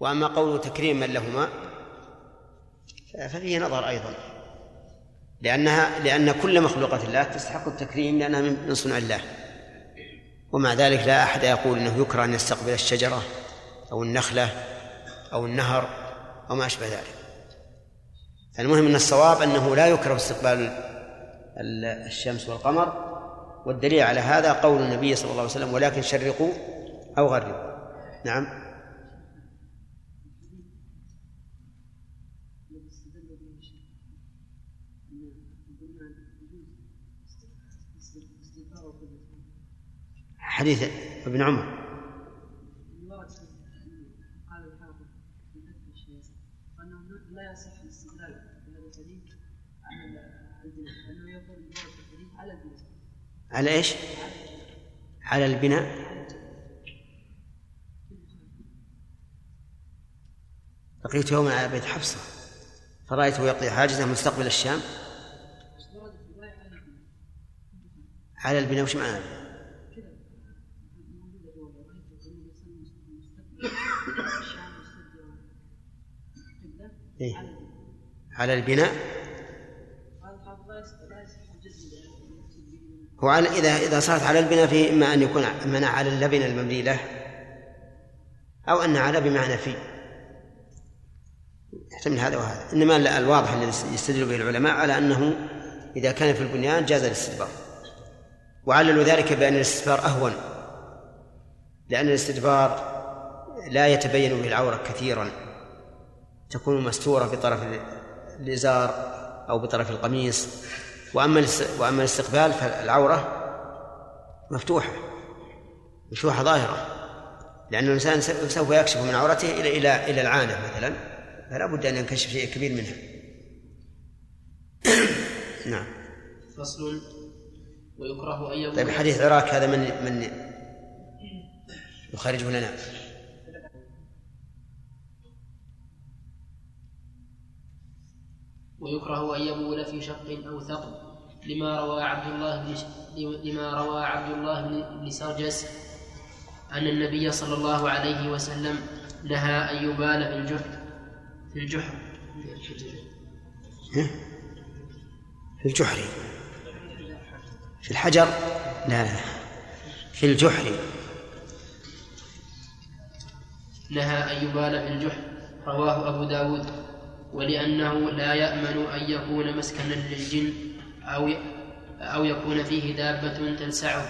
وأما قول تكريم من لهما ففيه نظر أيضا لأنها لأن كل مخلوقات الله تستحق التكريم لأنها من صنع الله. ومع ذلك لا أحد يقول أنه يكره أن يستقبل الشجرة أو النخلة أو النهر أو ما أشبه ذلك. المهم أن الصواب أنه لا يكره استقبال الشمس والقمر والدليل على هذا قول النبي صلى الله عليه وسلم ولكن شرقوا أو غربوا. نعم. حديث ابن عمر على إيش؟ على البناء لقيت يوما على بيت حفصة فرأيته يقضي حاجته مستقبل الشام على البناء وش معنى؟ إيه؟ على البناء. هو على إذا إذا صارت على البناء في إما أن يكون منع على اللبن المملي له أو أن على بمعنى في. يحتمل هذا وهذا. إنما الواضح الذي يستدل به العلماء على أنه إذا كان في البنيان جاز الاستدبار. وعللوا ذلك بأن الاستدبار أهون. لأن الاستدبار لا يتبين به العورة كثيرا. تكون مستورة بطرف الإزار أو بطرف القميص. وأما وأما الاستقبال فالعورة مفتوحة مفتوحة ظاهرة. لأن الإنسان سوف يكشف من عورته إلى إلى إلى العانة مثلا فلا بد أن ينكشف شيء كبير منها. نعم. فصل. ويكره أن طيب حديث عراك هذا من من يخرجه لنا؟ ويكره أن يبول في شق أو ثقب لما روى عبد الله بن لما روى عبد الله بن سرجس أن النبي صلى الله عليه وسلم نهى أن يبال في الجحر في الجحر. في الجحر. في الحجر؟ لا لا. في الجحر. نهى أن يبال في الجحر رواه أبو داود. ولأنه لا يأمن أن يكون مسكنا للجن أو أو يكون فيه دابة تلسعه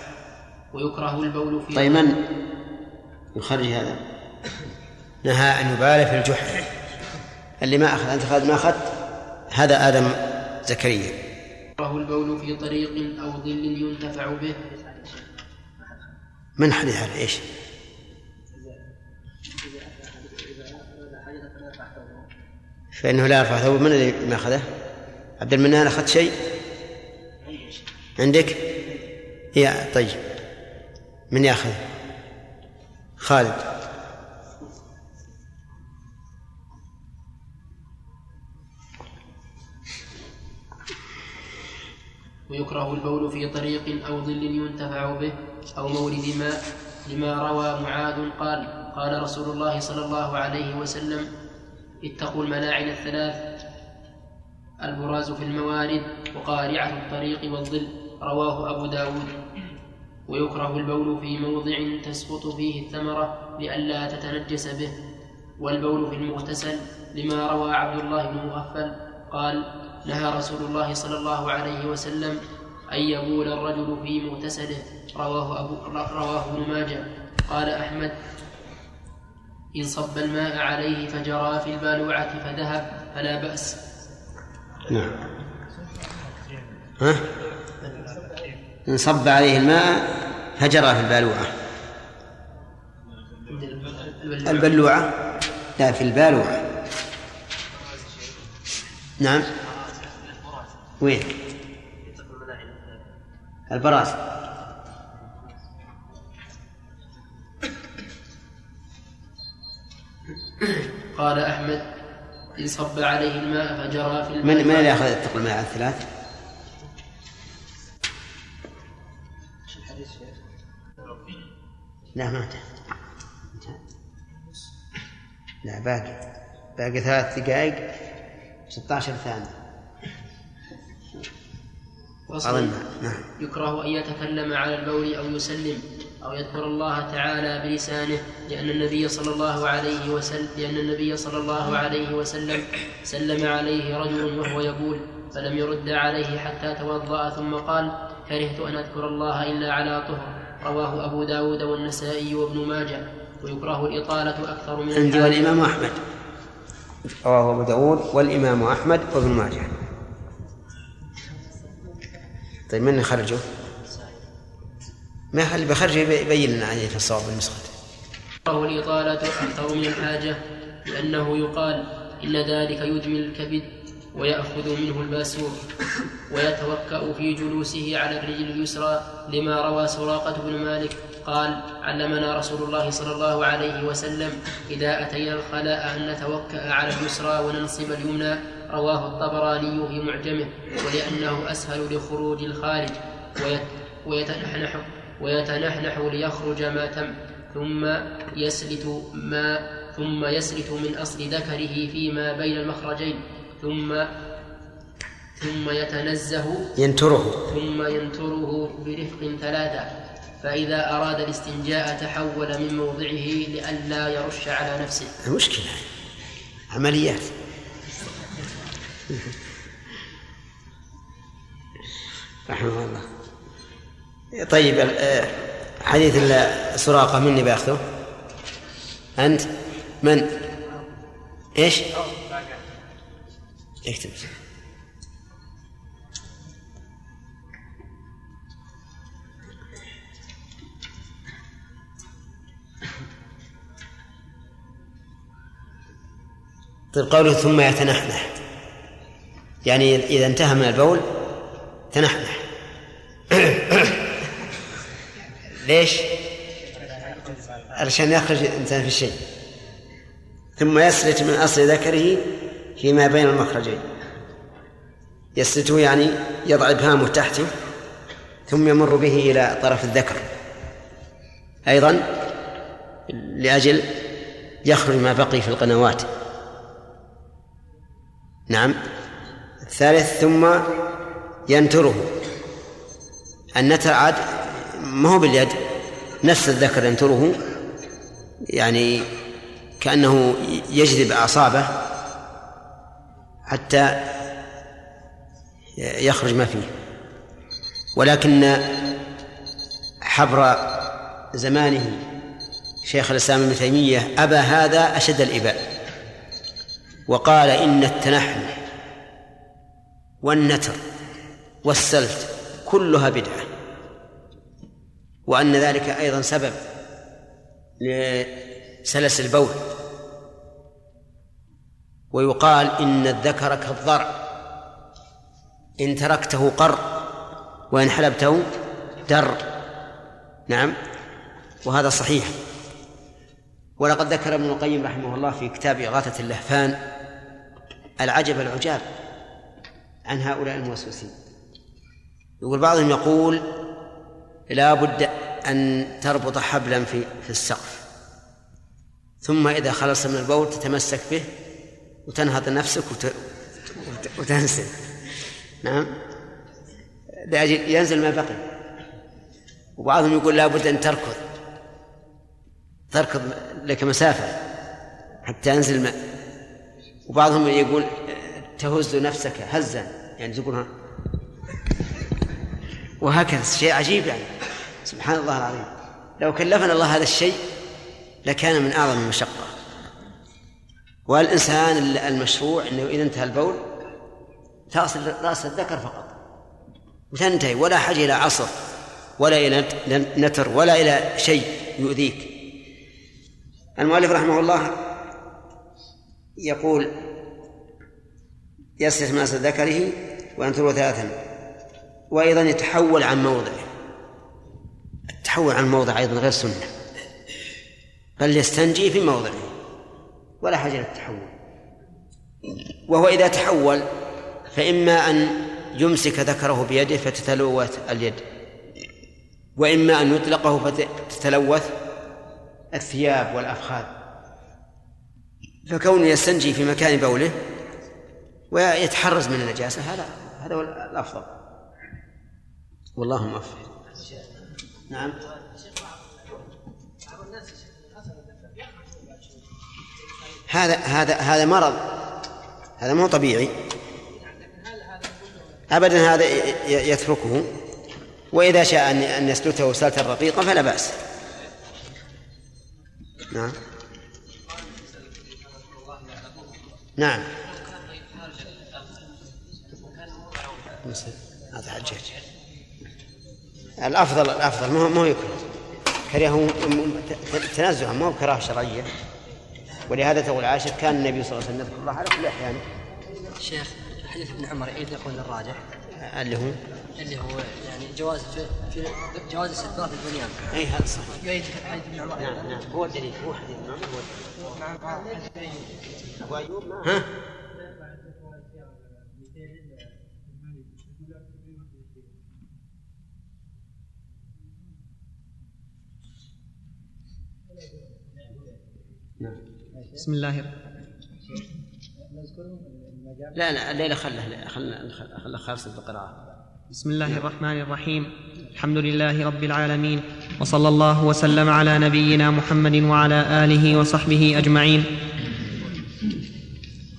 ويكره البول فيه طيب من؟ يخرج هذا؟ نهى أن يبال في الجحر. اللي ما أخذ؟ أنت أخذ ما أخذت؟ هذا آدم زكريا. يكره البول في طريق أو ظل ينتفع به. من حديث هذا؟ إيش؟ فإنه لا يرفع ثوبه من الذي ما أخذه؟ عبد المنان أخذت شيء؟ عندك؟ يا طيب من يأخذ؟ خالد ويكره البول في طريق أو ظل ينتفع به أو مورد ماء لما روى معاذ قال قال رسول الله صلى الله عليه وسلم اتقوا الملاعن الثلاث. البراز في الموارد وقارعة الطريق والظل رواه أبو داود. ويكره البول في موضع تسقط فيه الثمرة لئلا تتنجس به. والبول في المغتسل لما روى عبد الله بن مغفل قال نهى رسول الله صلى الله عليه وسلم أن يبول الرجل في مغتسله. رواه أبو رواه ابن ماجه. قال أحمد إن صب الماء عليه فجرى في البالوعة فذهب فلا بأس. نعم. ها؟ إن صب عليه الماء فجرى في البالوعة البلوعة؟ لا في البالوعة نعم. وين؟ البراز. قال أحمد إن صب عليه الماء فجرى في الماء. من من اللي أخذ اتقوا الماء على الثلاث؟ لا ما لا باقي. باقي ثلاث دقائق 16 ثانية. أظن. نعم. يكره أن يتكلم على البول أو يسلم. أو يذكر الله تعالى بلسانه لأن النبي صلى الله عليه وسلم لأن النبي صلى الله عليه وسلم سلم عليه رجل وهو يقول فلم يرد عليه حتى توضأ ثم قال كرهت أن أذكر الله إلا على طهر رواه أبو داود والنسائي وابن ماجه ويكره الإطالة أكثر من عندي والإمام أحمد. رواه أبو داود والإمام أحمد وابن ماجه. طيب من خرجه؟ ما اللي بخرجه يبين لنا في الصواب النسخة يكره الإطالة أكثر من الحاجة لأنه يقال إن ذلك يدمي الكبد ويأخذ منه الباسور ويتوكأ في جلوسه على الرجل اليسرى لما روى سراقة بن مالك قال علمنا رسول الله صلى الله عليه وسلم إذا أتينا الخلاء أن نتوكأ على اليسرى وننصب اليمنى رواه الطبراني في معجمه ولأنه أسهل لخروج الخارج ويتنحنح ويتنحنح ليخرج ما تم ثم يسلت ما ثم يسلت من أصل ذكره فيما بين المخرجين ثم ثم يتنزه ينتره. ثم ينتره برفق ثلاثة. فإذا أراد الاستنجاء تحول من موضعه لئلا يرش على نفسه. مشكلة عمليات. رحمه الله. طيب آه، حديث سراقة مني بأخذه؟ أنت؟ من؟ إيش؟ اكتب. طيب قوله ثم يتنحنح. يعني إذا انتهى من البول تنحنح. ليش؟ علشان يخرج الإنسان في الشيء. ثم يسلت من أصل ذكره فيما بين المخرجين. يسلته يعني يضع إبهامه تحته ثم يمر به إلى طرف الذكر. أيضا لأجل يخرج ما بقي في القنوات. نعم. الثالث ثم ينتره. النتر عاد ما هو باليد؟ نفس الذكر ينتره يعني كأنه يجذب أعصابه حتى يخرج ما فيه. ولكن حبر زمانه شيخ الإسلام ابن تيمية أبى هذا أشد الإباء. وقال إن التنحنح والنتر والسلت كلها بدعة. وأن ذلك أيضا سبب لسلس البول. ويقال إن الذكر كالضرع. إن تركته قر وإن حلبته در. نعم وهذا صحيح. ولقد ذكر ابن القيم رحمه الله في كتاب إغاثة اللهفان العجب العجاب عن هؤلاء الموسوسين. يقول بعضهم يقول لا بد أن تربط حبلا في في السقف. ثم إذا خلص من البول تتمسك به وتنهض نفسك وت... وتنزل نعم. لأجل ينزل ما بقي. وبعضهم يقول لا بد أن تركض. تركض لك مسافة حتى ينزل الماء وبعضهم يقول تهز نفسك هزا. يعني تقول وهكذا. شيء عجيب يعني. سبحان الله العظيم. لو كلفنا الله هذا الشيء لكان من أعظم المشقة. والإنسان المشروع أنه إذا انتهى البول تغسل رأس الذكر فقط. وتنتهي ولا حاجة إلى عصر ولا إلى نتر ولا إلى شيء يؤذيك. المؤلف رحمه الله يقول يسلس ماس ذكره وينثر ثلاثا. وأيضا يتحول عن موضعه. التحول عن موضع أيضا غير سنة. بل يستنجي في موضعه ولا حاجة للتحول. وهو إذا تحول فإما أن يمسك ذكره بيده فتتلوث اليد وإما أن يطلقه فتتلوث الثياب والأفخاذ. فكونه يستنجي في مكان بوله ويتحرز من النجاسة هذا هذا هو الأفضل. والله موفق. نعم. هذا هذا هذا مرض. هذا مو طبيعي. أبدا هذا يتركه. وإذا شاء أن يسلته سلتا رقيقا فلا بأس. نعم. نعم. هذا حجاج. الأفضل الأفضل ما هو ما هو يكره كرهه تنزها ما هو كراهه شرعية. ولهذا تقول عائشة كان النبي صلى الله عليه وسلم يذكر الله على كل أحيان. شيخ حديث ابن عمر يقول الراجح اللي هو؟ اللي هو يعني جواز في جواز استثمار في البنيان. أي هذا صحيح يؤيد حديث ابن عمر. نعم نعم. هو الدليل هو حديث ابن عمر. هو نعم ابو ايوب ها؟ بسم الله لا لا الليلة خله خلنا خلنا خالص بالقراءة بسم الله الرحمن الرحيم. الحمد لله رب العالمين وصلى الله وسلم على نبينا محمد وعلى آله وصحبه أجمعين.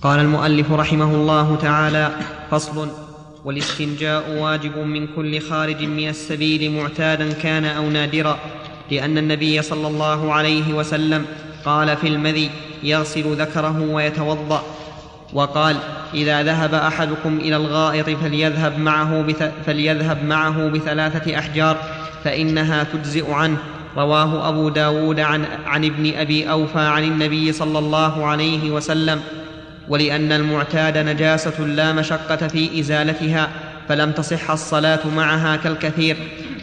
قال المؤلف رحمه الله تعالى فصل والاستنجاء واجب من كل خارج من السبيل معتادا كان أو نادرا لأن النبي صلى الله عليه وسلم قال في المذي يغسل ذكره ويتوضأ. وقال إذا ذهب أحدكم إلى الغائط فليذهب معه, بث فليذهب معه بثلاثة أحجار فإنها تجزئ عنه. رواه أبو داود عن, عن ابن أبي أوفى عن النبي صلى الله عليه وسلم. ولأن المعتاد نجاسة لا مشقة في إزالتها فلم تصح الصلاة معها كالكثير.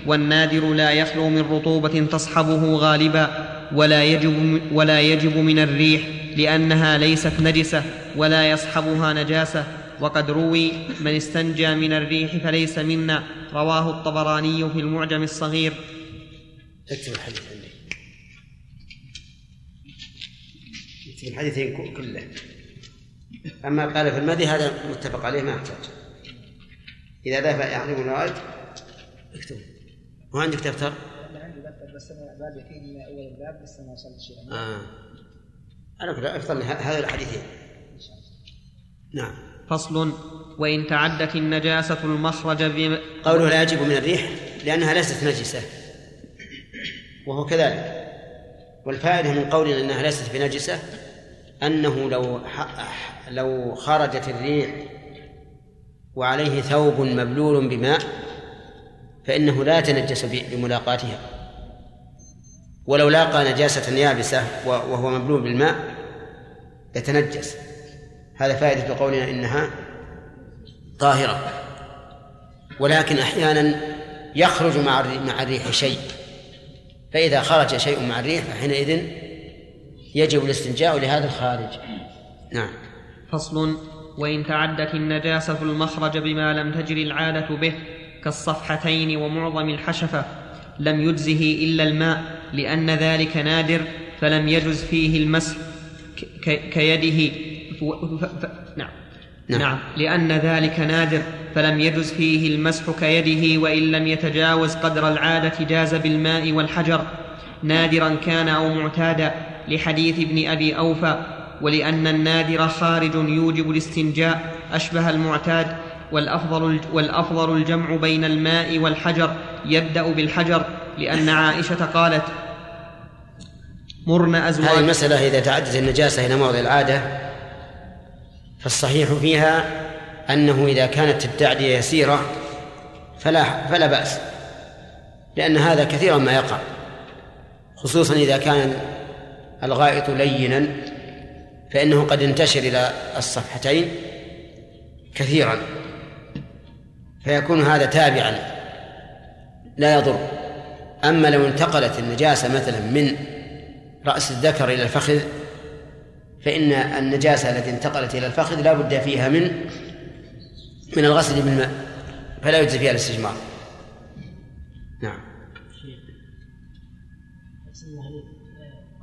والنادر لا يخلو من رطوبة تصحبه غالبا. ولا يجب, ولا يجب من الريح لأنها ليست نجسة ولا يصحبها نجاسة. وقد روي من استنجى من الريح فليس منا. رواه الطبراني في المعجم الصغير. اكتب الحديث عندي. اكتب الحديثين كله. أما قال في المدي هذا متفق عليه ما يحتاج. إذا ذهب يحرم الوالد اكتب. هو عندك بس أنا باب يقين أول الباب لسه ما وصلت شيء. آه. أنا هذا الحديثين نعم. فصل. وإن تعدت النجاسة المخرج بم... قوله لا يجب من الريح لأنها ليست نجسة. وهو كذلك. والفائدة من قولنا أنها ليست بنجسة أنه لو لو خرجت الريح وعليه ثوب مبلول بماء فإنه لا يتنجس بملاقاتها. ولو لاقى نجاسة يابسة وهو مبلول بالماء يتنجس. هذا فائدة قولنا إنها طاهرة. ولكن أحيانا يخرج مع مع الريح شيء. فإذا خرج شيء مع الريح فحينئذ يجب الاستنجاء لهذا الخارج. نعم. فصل وإن تعدت النجاسة المخرج بما لم تجري العادة به كالصفحتين ومعظم الحشفة لم يجزه إلا الماء. لأن ذلك نادر فلم يجز فيه المسح كيده. نعم. نعم. نعم. لأن ذلك نادر فلم يجز فيه المسح كيده وإن لم يتجاوز قدر العادة جاز بالماء والحجر. نادرا كان أو معتادا لحديث ابن أبي أوفى ولأن النادر خارج يوجب الاستنجاء أشبه المعتاد والأفضل, والأفضل الجمع بين الماء والحجر يبدأ بالحجر لأن عائشة قالت مرن أزواج هذه المسألة إذا تعدت النجاسة إلى موضع العادة فالصحيح فيها أنه إذا كانت التعدية يسيرة فلا فلا بأس لأن هذا كثيرا ما يقع خصوصا إذا كان الغائط لينا فإنه قد انتشر إلى الصفحتين كثيرا فيكون هذا تابعا لا يضر. أما لو انتقلت النجاسة مثلا من رأس الذكر إلى الفخذ فإن النجاسة التي انتقلت إلى الفخذ لا بد فيها من من الغسل بالماء فلا يجزي فيها الاستجمار. نعم.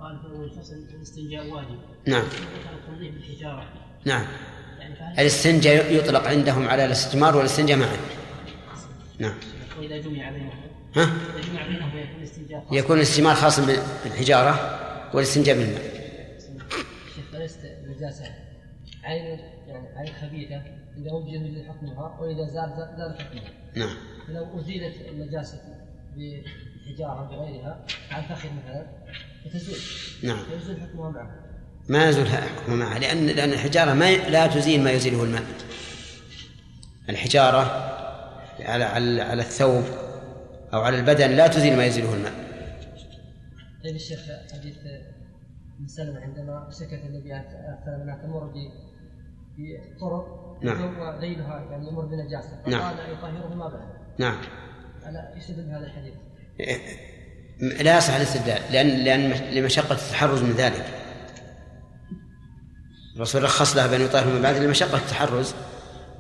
قال في أول فصل الاستنجاء واجب. نعم. تنظيف الحجارة نعم. يعني الاستنجاء يطلق عندهم على الاستجمار والاستنجاء معا نعم. وإذا جمع بينهم. ها؟ إذا جمع بينهم يكون الاستنجاء خاص. يكون الاستجمار خاصا بالحجارة. والاستنجاء بالماء شيخ نجاسة عين يعني عين خبيثة إذا وجد يزيل حكمها وإذا زال- زال حكمها نعم. فلو أزيلت النجاسة بحجارة بغيرها عن فخذ مثلا فتزول. نعم. فيزول حكمها معه. ما يزول حكمه معها لأن لأن الحجارة ما لا تزيل ما يزيله الماء. الحجارة على على على الثوب أو على البدن لا تزيل ما يزيله الماء. طيب الشيخ حديث ابن سلمة عندما سكت النبي أكثر من تمر بطرق نعم. وذيلها يعني يمر بنجاسة نعم. فقال يطهره ما بعد. نعم. ألا يستدل بهذا الحديث؟ لا يصح الاستدلال لأن لأن لمشقة التحرز من ذلك. الرسول رخص لها بأن يطهر من بعد لمشقة التحرز.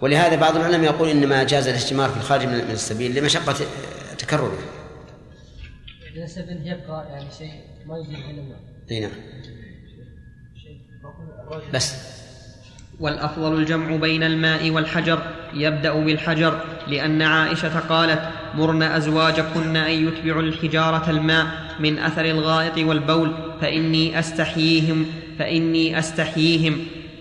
ولهذا بعض العلماء يقول إنما جاز الاجتمار في الخارج من من السبيل لمشقة تكرره. يبقى يعني شيء ما الماء إي نعم. بس. والأفضل الجمع بين الماء والحجر يبدأ بالحجر لأن عائشة قالت مرن أزواجكن أن يتبعوا الحجارة الماء من أثر الغائط والبول فإني أستحييهم فإني أستحييهم.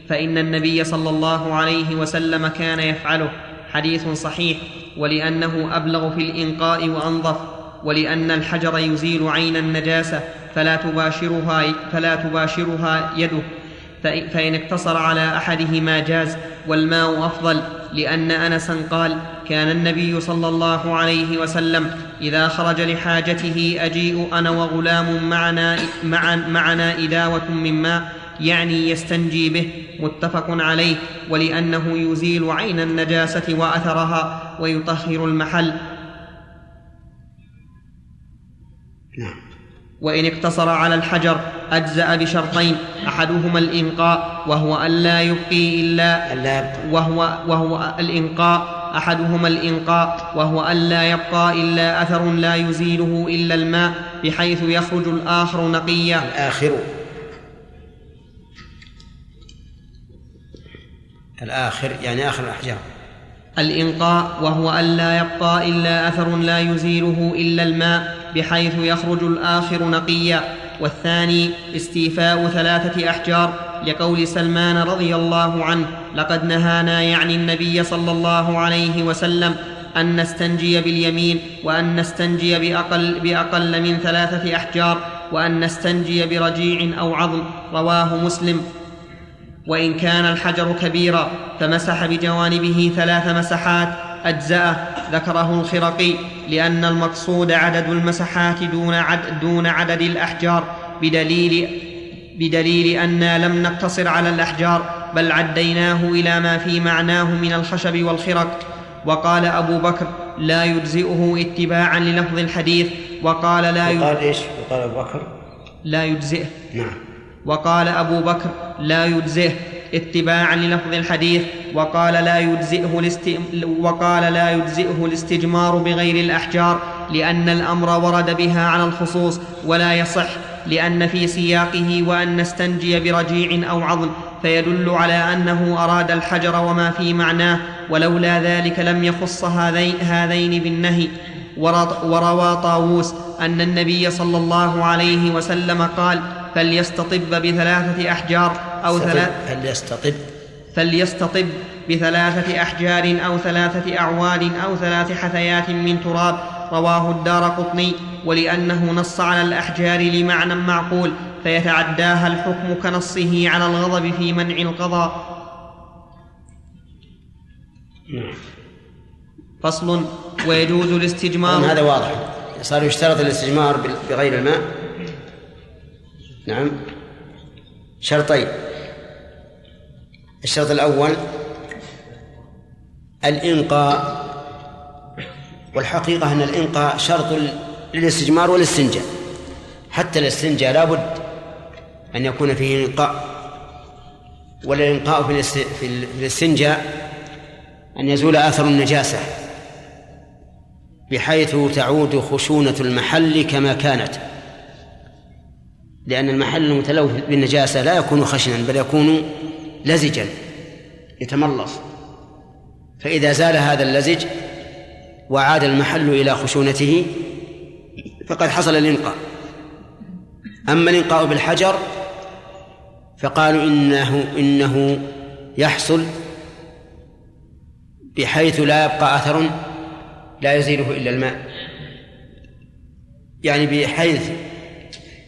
فإن النبي صلى الله عليه وسلم كان يفعله. حديث صحيح ولأنه أبلغ في الإنقاء وأنظف. ولأن الحجر يزيل عين النجاسة فلا تباشرها فلا تباشرها يده. فإ- فإن اقتصر على أحدهما جاز والماء أفضل لأن أنسا قال كان النبي صلى الله عليه وسلم إذا خرج لحاجته أجيء أنا وغلام معنا, مع معنا إداوة من ماء يعني يستنجي به متفق عليه. ولأنه يزيل عين النجاسة وأثرها ويطهر المحل. نعم. وإن اقتصر على الحجر أجزأ بشرطين أحدهما الإنقاء وهو ألا يبقي إلا ألا وهو وهو الإنقاء أحدهما الإنقاء وهو ألا يبقى إلا أثر لا يزيله إلا الماء بحيث يخرج الآخر نقيا. الآخر. الآخر يعني آخر الأحجار. الإنقاء وهو ألا يبقى إلا أثر لا يزيله إلا الماء بحيث يخرج الآخر نقيا. والثاني استيفاء ثلاثة أحجار لقول سلمان رضي الله عنه لقد نهانا يعني النبي صلى الله عليه وسلم أن نستنجي باليمين وأن نستنجي بأقل, بأقل من ثلاثة أحجار وأن نستنجي برجيع أو عظم. رواه مسلم. وإن كان الحجر كبيرا فمسح بجوانبه ثلاث مسحات أجزأه. ذكره الخرقي لأن المقصود عدد المسحات دون, عد دون عدد الأحجار بدليل بدليل أنا لم نقتصر على الأحجار بل عديناه إلى ما في معناه من الخشب والخرق. وقال أبو بكر لا يجزئه اتباعا للفظ الحديث. وقال لا, وقال. إيش؟ وقال أبو بكر لا يجزئه. نعم. وقال أبو بكر لا يجزئه اتباعا للفظ الحديث وقال لا يجزئه الاست... وقال لا يجزئه الاستجمار بغير الأحجار لأن الأمر ورد بها على الخصوص ولا يصح لأن في سياقه وأن نستنجي برجيع أو عظم فيدل على أنه أراد الحجر وما في معناه ولولا ذلك لم يخص هذين, هذين بالنهي. وروى طاووس أن النبي صلى الله عليه وسلم قال فليستطب بثلاثة أحجار أو ثلاث فليستطب. فليستطب بثلاثة أحجار أو ثلاثة أعواد أو ثلاث حثيات من تراب. رواه الدار قطني. ولأنه نص على الأحجار لمعنى معقول فيتعداها الحكم كنصه على الغضب في منع القضاء. نعم. فصل ويجوز الاستجمار. هذا واضح. صار يشترط الاستجمار بغير الماء. نعم. شرطين. الشرط الأول الإنقاء والحقيقة أن الإنقاء شرط للاستجمار والاستنجاء. حتى الاستنجاء لا بد أن يكون فيه إنقاء والإنقاء في الاستنجاء أن يزول أثر النجاسة بحيث تعود خشونة المحل كما كانت. لأن المحل المتلوث بالنجاسة لا يكون خشنا بل يكون لزجا يتملص. فإذا زال هذا اللزج وعاد المحل إلى خشونته فقد حصل الإنقاء أما الإنقاء بالحجر فقالوا إنه إنه يحصل بحيث لا يبقى أثر لا يزيله إلا الماء. يعني بحيث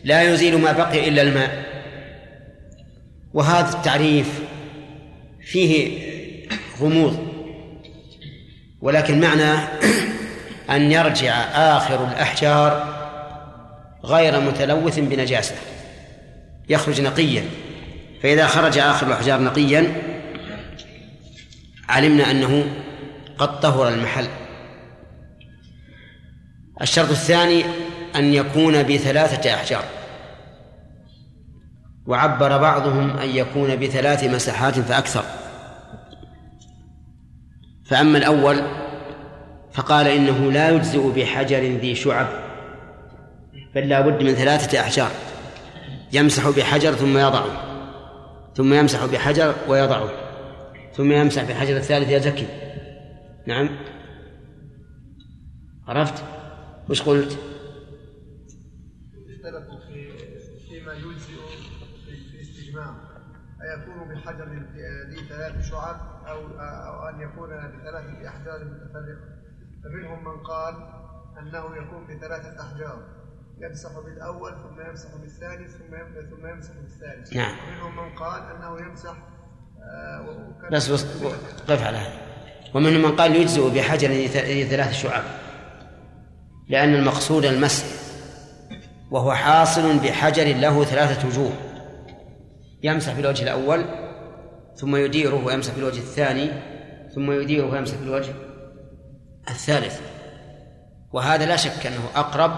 لا يزيل ما بقي إلا الماء. وهذا التعريف فيه غموض ولكن معناه أن يرجع آخر الأحجار غير متلوث بنجاسة يخرج نقيا. فإذا خرج آخر الأحجار نقيا علمنا أنه قد طهر المحل. الشرط الثاني أن يكون بثلاثة أحجار. وعبر بعضهم أن يكون بثلاث مساحات فأكثر. فأما الأول فقال إنه لا يجزئ بحجر ذي شعب بل لا بد من ثلاثة أحجار. يمسح بحجر ثم يضعه ثم يمسح بحجر ويضعه ثم يمسح بحجر الثالث يزكي. نعم. عرفت؟ وش قلت؟ أيكون بحجر ذي ثلاث شعب أو أو أن يكون بثلاثة أحجار متفرقة. فمنهم من قال أنه يكون بثلاثة أحجار. يمسح بالأول ثم يمسح بالثاني ثم ثم يمسح بالثالث. نعم. ومنهم من قال أنه يمسح آه بس بس قف على هذا. ومنهم من قال يجزئ بحجر ذي ثلاث شعب. لأن المقصود المسح وهو حاصل بحجر له ثلاثة وجوه. يمسح بالوجه الأول ثم يديره ويمسح بالوجه الثاني ثم يديره ويمسح بالوجه الثالث. وهذا لا شك أنه أقرب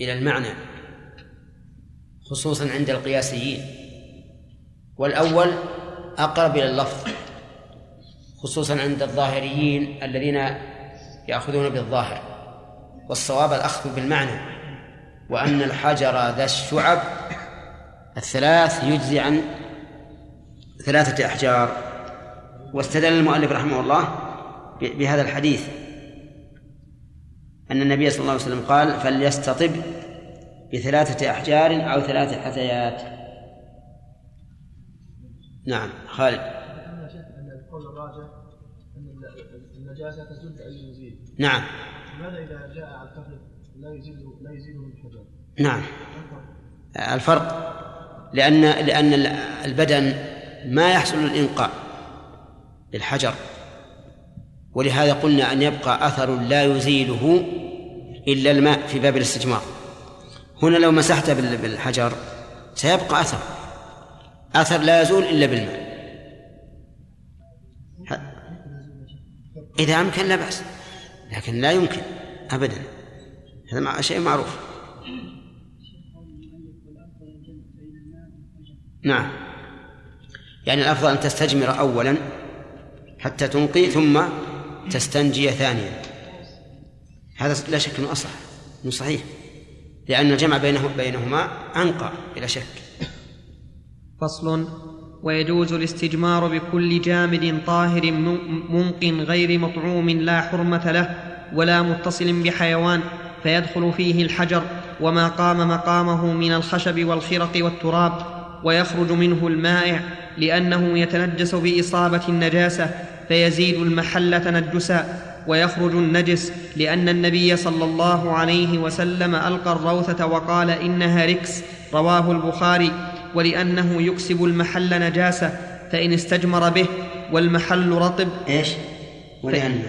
إلى المعنى خصوصا عند القياسيين. والأول أقرب إلى اللفظ خصوصا عند الظاهريين الذين يأخذون بالظاهر. والصواب الأخذ بالمعنى وأن الحجر ذا الشعب الثلاث يجزي عن ثلاثة أحجار. واستدل المؤلف رحمه الله بهذا الحديث. أن النبي صلى الله عليه وسلم قال فليستطب بثلاثة أحجار أو ثلاث حثيات نعم خالد. أن القول الراجح أن النجاسة تزول بأي يزيل نعم. لماذا إذا جاء على الفقر لا يزيل لا يزيله بالحجر نعم. الفرق. لأن لأن البدن ما يحصل الإنقاء للحجر. ولهذا قلنا أن يبقى أثر لا يزيله إلا الماء في باب الاستجمار. هنا لو مسحت بالحجر سيبقى أثر. أثر لا يزول إلا بالماء. إذا أمكن لا بأس لكن لا يمكن أبدا. هذا شيء معروف. نعم. يعني الأفضل أن تستجمر أولا حتى تنقي ثم تستنجي ثانيا. هذا لا شك أنه أصح أنه صحيح لأن الجمع بينه بينهما أنقى بلا شك. فصل. ويجوز الاستجمار بكل جامد طاهر منق غير مطعوم لا حرمة له ولا متصل بحيوان فيدخل فيه الحجر وما قام مقامه من الخشب والخرق والتراب. ويخرج منه المائع لأنه يتنجس بإصابة النجاسة فيزيد المحل تنجسا. ويخرج النجس لأن النبي صلى الله عليه وسلم ألقى الروثة وقال إنها ركس رواه البخاري. ولأنه يكسب المحل نجاسة فإن استجمر به والمحل رطب. إيش؟ ولأن.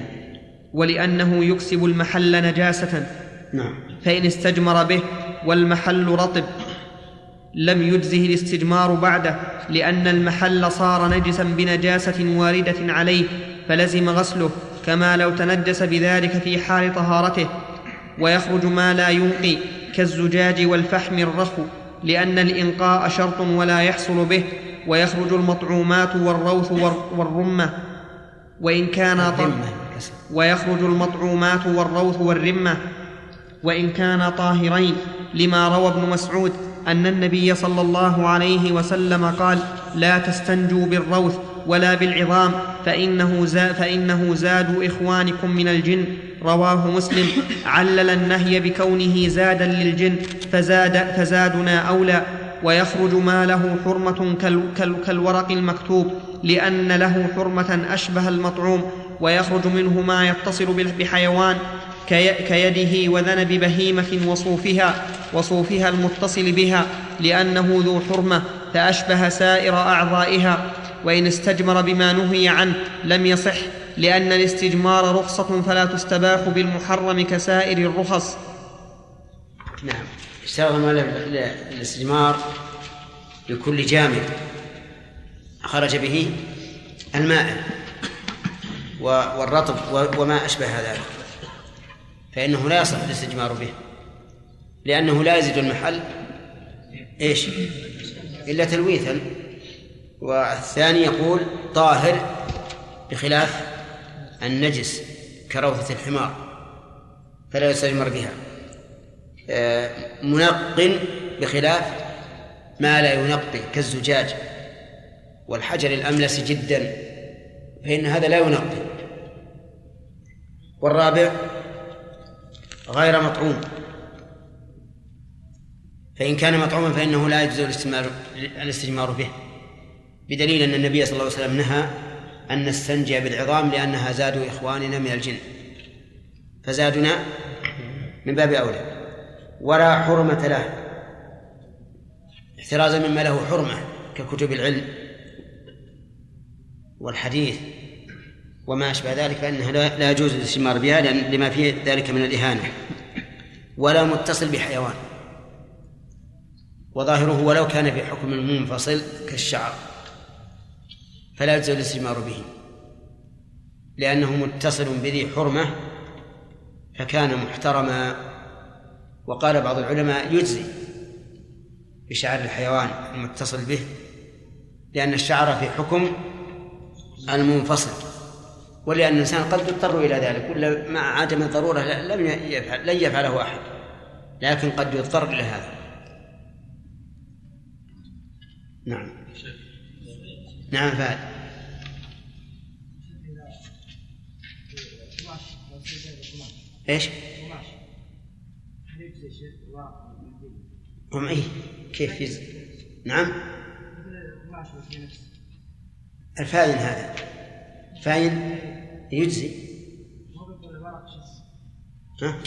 ولأنه يكسب المحل نجاسة. نعم. فإن استجمر به والمحل رطب. لم يجزه الاستجمار بعده لأن المحل صار نجسا بنجاسة واردة عليه فلزم غسله كما لو تنجس بذلك في حال طهارته. ويخرج ما لا ينقي كالزجاج والفحم الرخو لأن الإنقاء شرط ولا يحصل به ويخرج المطعومات والروث والرمة. وإن كان ويخرج المطعومات والروث والرمة. وإن كانا طاهرين لما روى ابن مسعود أن النبي صلى الله عليه وسلم قال لا تستنجوا بالروث ولا بالعظام فإنه, زا فإنه زاد إخوانكم من الجن. رواه مسلم. علل النهي بكونه زادا للجن فزاد فزادنا أولى. ويخرج ما له كال كالورق المكتوب لأن له حرمة أشبه المطعوم. ويخرج منه ما يتصل بحيوان كيده وذنب بهيمة وصوفها وصوفها المتصل بها لأنه ذو حرمة فأشبه سائر أعضائها وإن استجمر بما نهي عنه لم يصح لأن الاستجمار رخصة فلا تستباح بالمحرم كسائر الرخص. نعم. اشترط الاستجمار لكل جامد خرج به الماء والرطب وما أشبه ذلك. فإنه لا يصح الاستجمار به. لأنه لا يزيد المحل. إيش؟ إلا تلويثا. والثاني يقول طاهر بخلاف النجس كروثة الحمار فلا يستجمر بها. آه، منق بخلاف ما لا ينقي كالزجاج والحجر الأملس جدا فإن هذا لا ينقي. والرابع غير مطعوم. فإن كان مطعوما فإنه لا يجوز الاستجمار به. بدليل أن النبي صلى الله عليه وسلم نهى أن نستنجي بالعظام لأنها زاد إخواننا من الجن. فزادنا من باب أولى. ولا حرمة له. احترازا مما له حرمة ككتب العلم والحديث. وما أشبه ذلك فإنها لا يجوز الاستثمار بها لما فيه ذلك من الإهانة. ولا متصل بحيوان. وظاهره ولو كان في حكم منفصل كالشعر فلا يجوز الاستثمار به. لأنه متصل بذي حرمة فكان محترما. وقال بعض العلماء يجزي بشعر الحيوان المتصل به لأن الشعر في حكم المنفصل. ولأن الإنسان قد يضطر إلى ذلك ولا مع عدم الضرورة لم يفعل لن يفعله أحد لكن قد يضطر إلى هذا. نعم. نعم فهد. إيش؟ قمعي كيف يز... نعم. الفاين هذا. فاين يجزي ها؟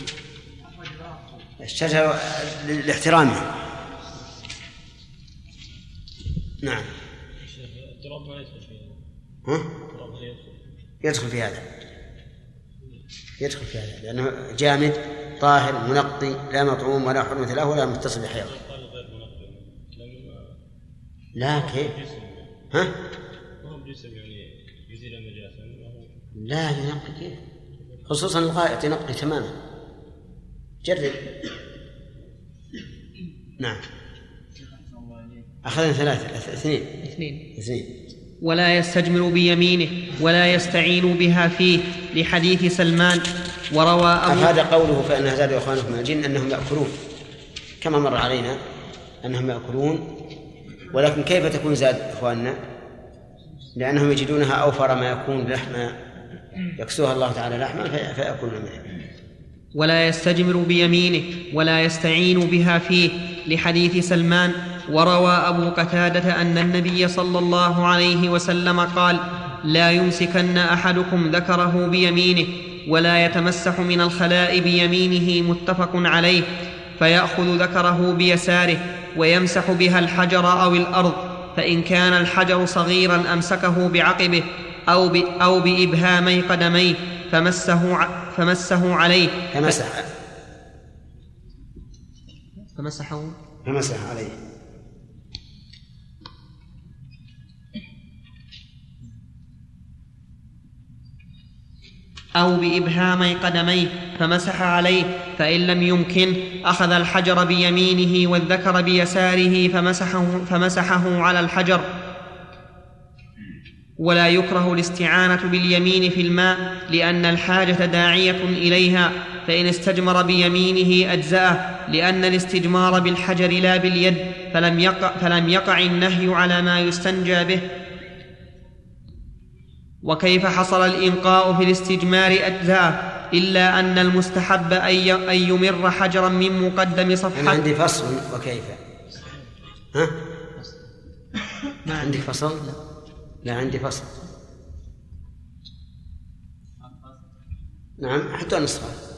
الشجر لاحترامه نعم التراب ما يدخل في ها؟ يدخل في هذا يدخل في هذا لأنه جامد طاهر منقي لا مطعوم ولا حرمة له ولا متصل بحيوان لا كيف؟ ها؟ لا ينقي. كيف؟ خصوصا الغائط ينقي تماما. جرب. نعم. أخذنا ثلاثة اثنين. اثنين. اثنين. ولا يستجمر بيمينه ولا يستعين بها فيه لحديث سلمان وروى أبو هذا قوله فإن زاد إخوانكم من الجن أنهم يأكلون. كما مر علينا أنهم يأكلون. ولكن كيف تكون زاد إخواننا؟ لأنهم يجدونها أوفر ما يكون لحما يكسوها الله تعالى لحما فيأكلون منها. ولا يستجمر بيمينه ولا يستعين بها فيه. لحديث سلمان وروى أبو قتادة أن النبي صلى الله عليه وسلم قال لا يمسكن أحدكم ذكره بيمينه ولا يتمسح من الخلاء بيمينه. متفق عليه. فيأخذ ذكره بيساره ويمسح بها الحجر أو الأرض. فإن كان الحجر صغيرا أمسكه بعقبه أو, أو بإبهامي قدميه فمسه, فمسه عليه. فمسح فمسحه فمسح عليه. أو بإبهامي قدميه فمسح عليه. فإن لم يمكن أخذ الحجر بيمينه والذكر بيساره فمسحه, فمسحه على الحجر. ولا يكره الاستعانة باليمين في الماء لأن الحاجة داعية إليها فإن استجمر بيمينه أجزأه لأن الاستجمار بالحجر لا باليد فلم يقع, فلم يقع النهي على ما يستنجى به وكيف حصل الإنقاء في الاستجمار أجزاء إلا أن المستحب أن يمر حجرا من مقدم صفحة أنا عندي فصل وكيف ها؟ ما عندك فصل؟ لا عندي فصل. نعم حتى نصفها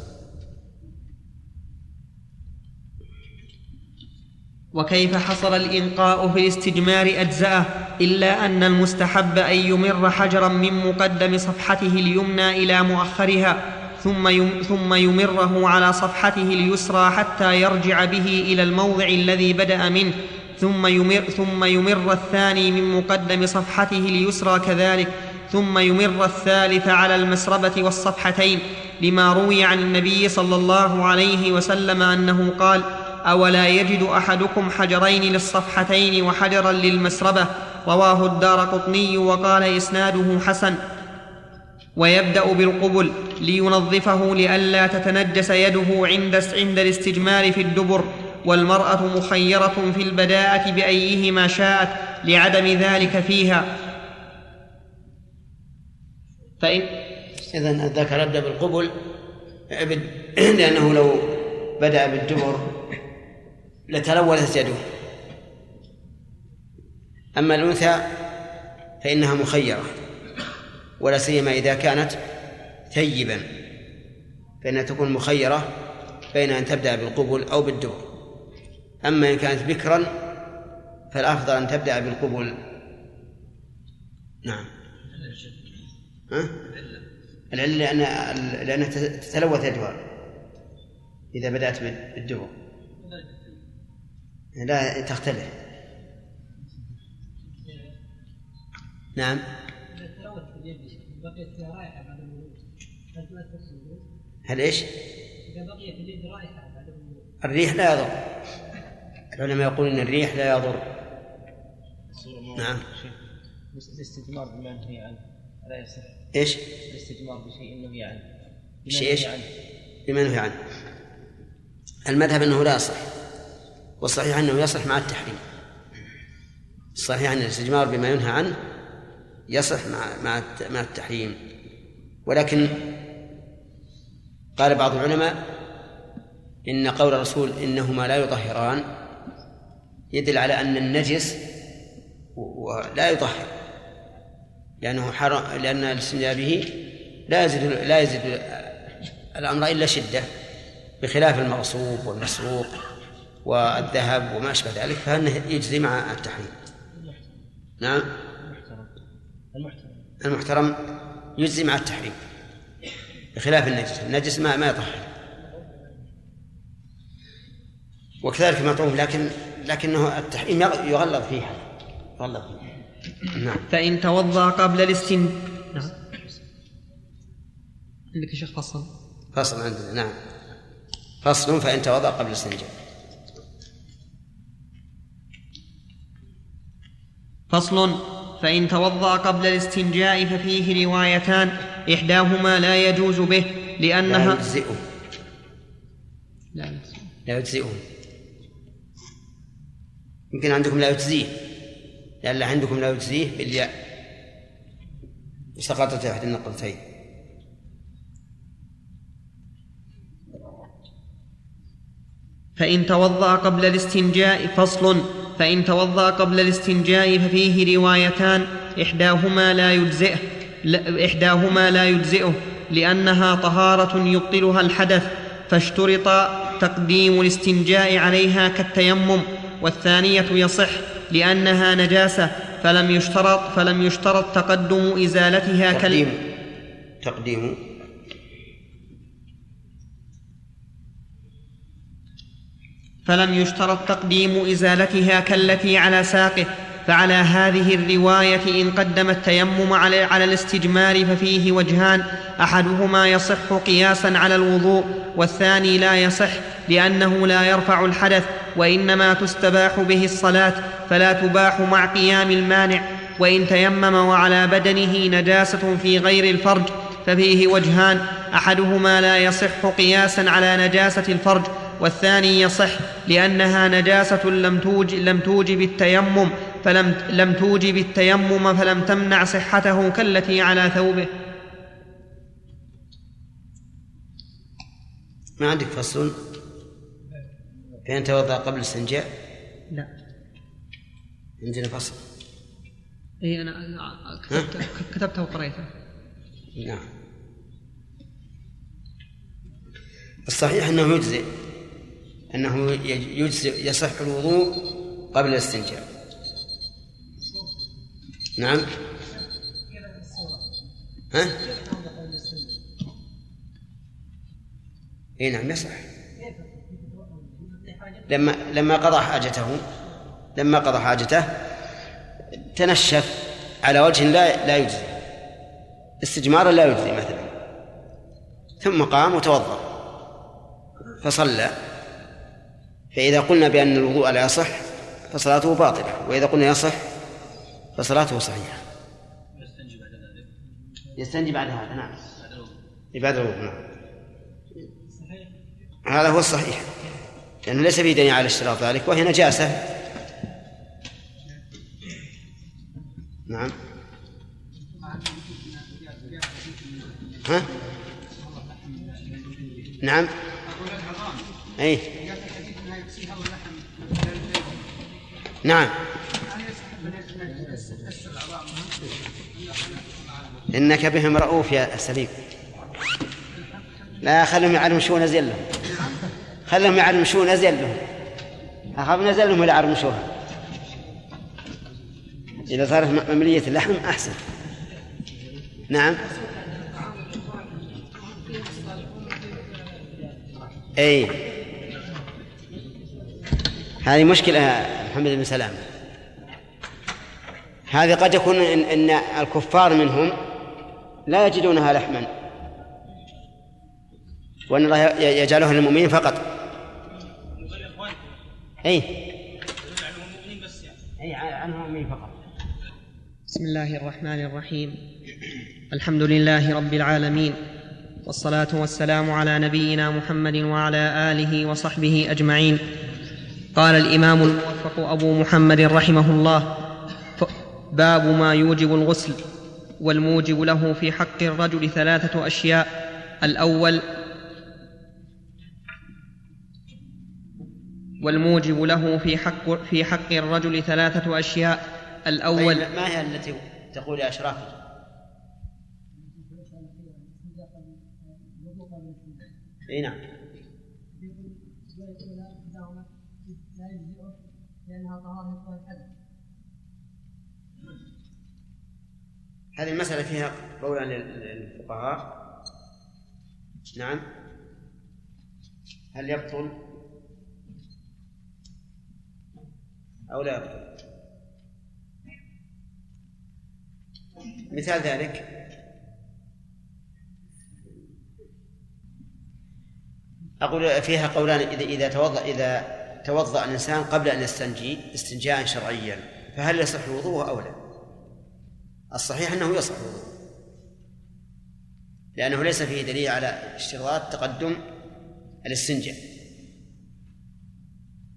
وكيف حصل الإنقاء في الاستجمار أجزأه؟ إلا أن المستحب أن يمر حجرا من مقدم صفحته اليمنى إلى مؤخرها ثم يم ثم يمره على صفحته اليسرى حتى يرجع به إلى الموضع الذي بدأ منه. ثم يمر ثم يمر الثاني من مقدم صفحته اليسرى كذلك ثم يمر الثالث على المسربة والصفحتين لما روي عن النبي صلى الله عليه وسلم أنه قال أولا يجد أحدكم حجرين للصفحتين وحجرا للمسربة؟ رواه الدار قطني وقال إسناده حسن. ويبدأ بالقبل لينظفه لئلا تتنجس يده عند عند الاستجمار في الدبر. والمرأة مخيرة في البداءه بأيهما شاءت لعدم ذلك فيها. فإن إذا الذكر يبدأ بالقبل لأنه لو بدأ بالدبر لتلوثت يده. أما الأنثى فإنها مخيرة ولا سيما إذا كانت ثيبا. فإنها تكون مخيرة بين أن تبدأ بالقبل أو بالدبر. أما إن كانت بكرا فالأفضل أن تبدأ بالقبل نعم. ها؟ العلة لأن لأنها تتلوث يدها إذا بدأت بالدبر. لا تختلف. نعم. هل إيش؟ إذا بقيت اليد رائحة بعد الريح لا يضر. العلماء يقولون إن الريح لا يضر. نعم. الاستثمار بما نهي عنه لا يصح. إيش؟ الاستثمار بشيء نهي عنه بشيء إيش؟ بما نهي عنه المذهب إنه لا يصح والصحيح أنه يصح مع التحريم. الصحيح أن الاستجمار بما ينهى عنه يصح مع مع مع التحريم. ولكن قال بعض العلماء إن قول الرسول إنهما لا يطهران يدل على أن النجس لا يطهر. لأنه حرام لأن الاستنجاء به لا يزيد لا يزيد الأمر إلا شدة بخلاف المغصوب والمسروق والذهب وما أشبه ذلك فإنه يجزي مع التحريم. نعم. المحترم. المحترم يجزي مع التحريم بخلاف النجس. النجس ما ما يطهر. وكذلك المطعوم لكن لكنه التحريم يغلظ فيها. يغلظ فيها. نعم. فإن توضأ قبل الاستن نعم. عندك شيخ فصل. فصل عندنا نعم. فصل فإن توضأ قبل الاستنجاء. فصل فإن توضأ قبل الاستنجاء ففيه روايتان إحداهما لا يجوز به لأنها لا يجزئه. لا لا يجزئه. يمكن عندكم لا يجزيه. لأن عندكم لا يجزيه بالياء. سقطت أحد النقلتين فإن توضأ قبل الاستنجاء فصل. فإن توضأ قبل الاستنجاء ففيه روايتان. إحداهما لا يجزئه. إحداهما لا يجزئه. لأنها طهارة يبطلها الحدث. فاشترط تقديم الاستنجاء عليها كالتيمم. والثانية يصح لأنها نجاسة فلم يشترط فلم يشترط تقدم إزالتها تقديم. تقديم. فلم يشترط تقديم إزالتها كالتي على ساقه. فعلى هذه الرواية إن قدم التيمم على, الاستجمار ففيه وجهان أحدهما يصح قياسا على الوضوء والثاني لا يصح لأنه لا يرفع الحدث وإنما تستباح به الصلاة فلا تباح مع قيام المانع. وإن تيمم وعلى بدنه نجاسة في غير الفرج ففيه وجهان أحدهما لا يصح قياسا على نجاسة الفرج والثاني يصح لم توجب, لم توجب التيمم فلم لم توجب التيمم فلم تمنع صحته كالتي على ثوبه. ما عندك فصل؟ كان توضأ قبل الاستنجاء؟ لا. عندنا فصل. إي أنا كتبت كتبته وقريته. نعم. الصحيح أنه يجزئ أنه يجزئ يصح الوضوء قبل الاستنجاء. نعم. ها؟ إي نعم يصح. لما لما قضى حاجته لما قضى حاجته تنشف على وجه لا لا يجزي. استجمارا لا يجزي مثلا. ثم قام وتوضأ. فصلى. فإذا قلنا بأن الوضوء لا يصح فصلاته باطلة. وإذا قلنا يصح فصلاته صحيحة. يستنجي بعد هذا نعم. بعد الوضوء نعم. هذا هو الصحيح. لأنه ليس في دليل على اشتراط ذلك وهي نجاسة. نعم. ها؟ نعم. أي نعم. إنك بهم رؤوف يا سليم. لا خلهم يعلموا شو نزل لهم. خلهم يعلموا شو نزل لهم. أخاف نزل لهم ولا يعرمشوها إذا صارت مملية اللحم أحسن. نعم. أي. هذه مشكلة محمد بن سلام. هذه قد يكون إن, إن الكفار منهم لا يجدونها لحما. وأن الله يجعلها للمؤمنين فقط. أي. أي المؤمنين فقط. بسم الله الرحمن الرحيم. الحمد لله رب العالمين. والصلاة والسلام على نبينا محمد وعلى آله وصحبه أجمعين. قال الإمام الموفق أبو محمد رحمه الله باب ما يوجب الغسل. والموجب له في حق الرجل ثلاثة اشياء الأول والموجب له في حق في حق الرجل ثلاثة اشياء الأول طيب ما هي التي تقول يا أشراف اي نعم هذه المسألة فيها قولا للفقهاء نعم. هل يبطل؟ أو لا يبطل؟ مثال ذلك. أقول فيها قولان إذا إذا توضأ إذا توضأ الإنسان قبل أن يستنجي استنجاء شرعيا فهل يصح وضوءه أو لا؟ الصحيح أنه يصح. وضوءه لأنه ليس فيه دليل على اشتراط تقدم الاستنجاء.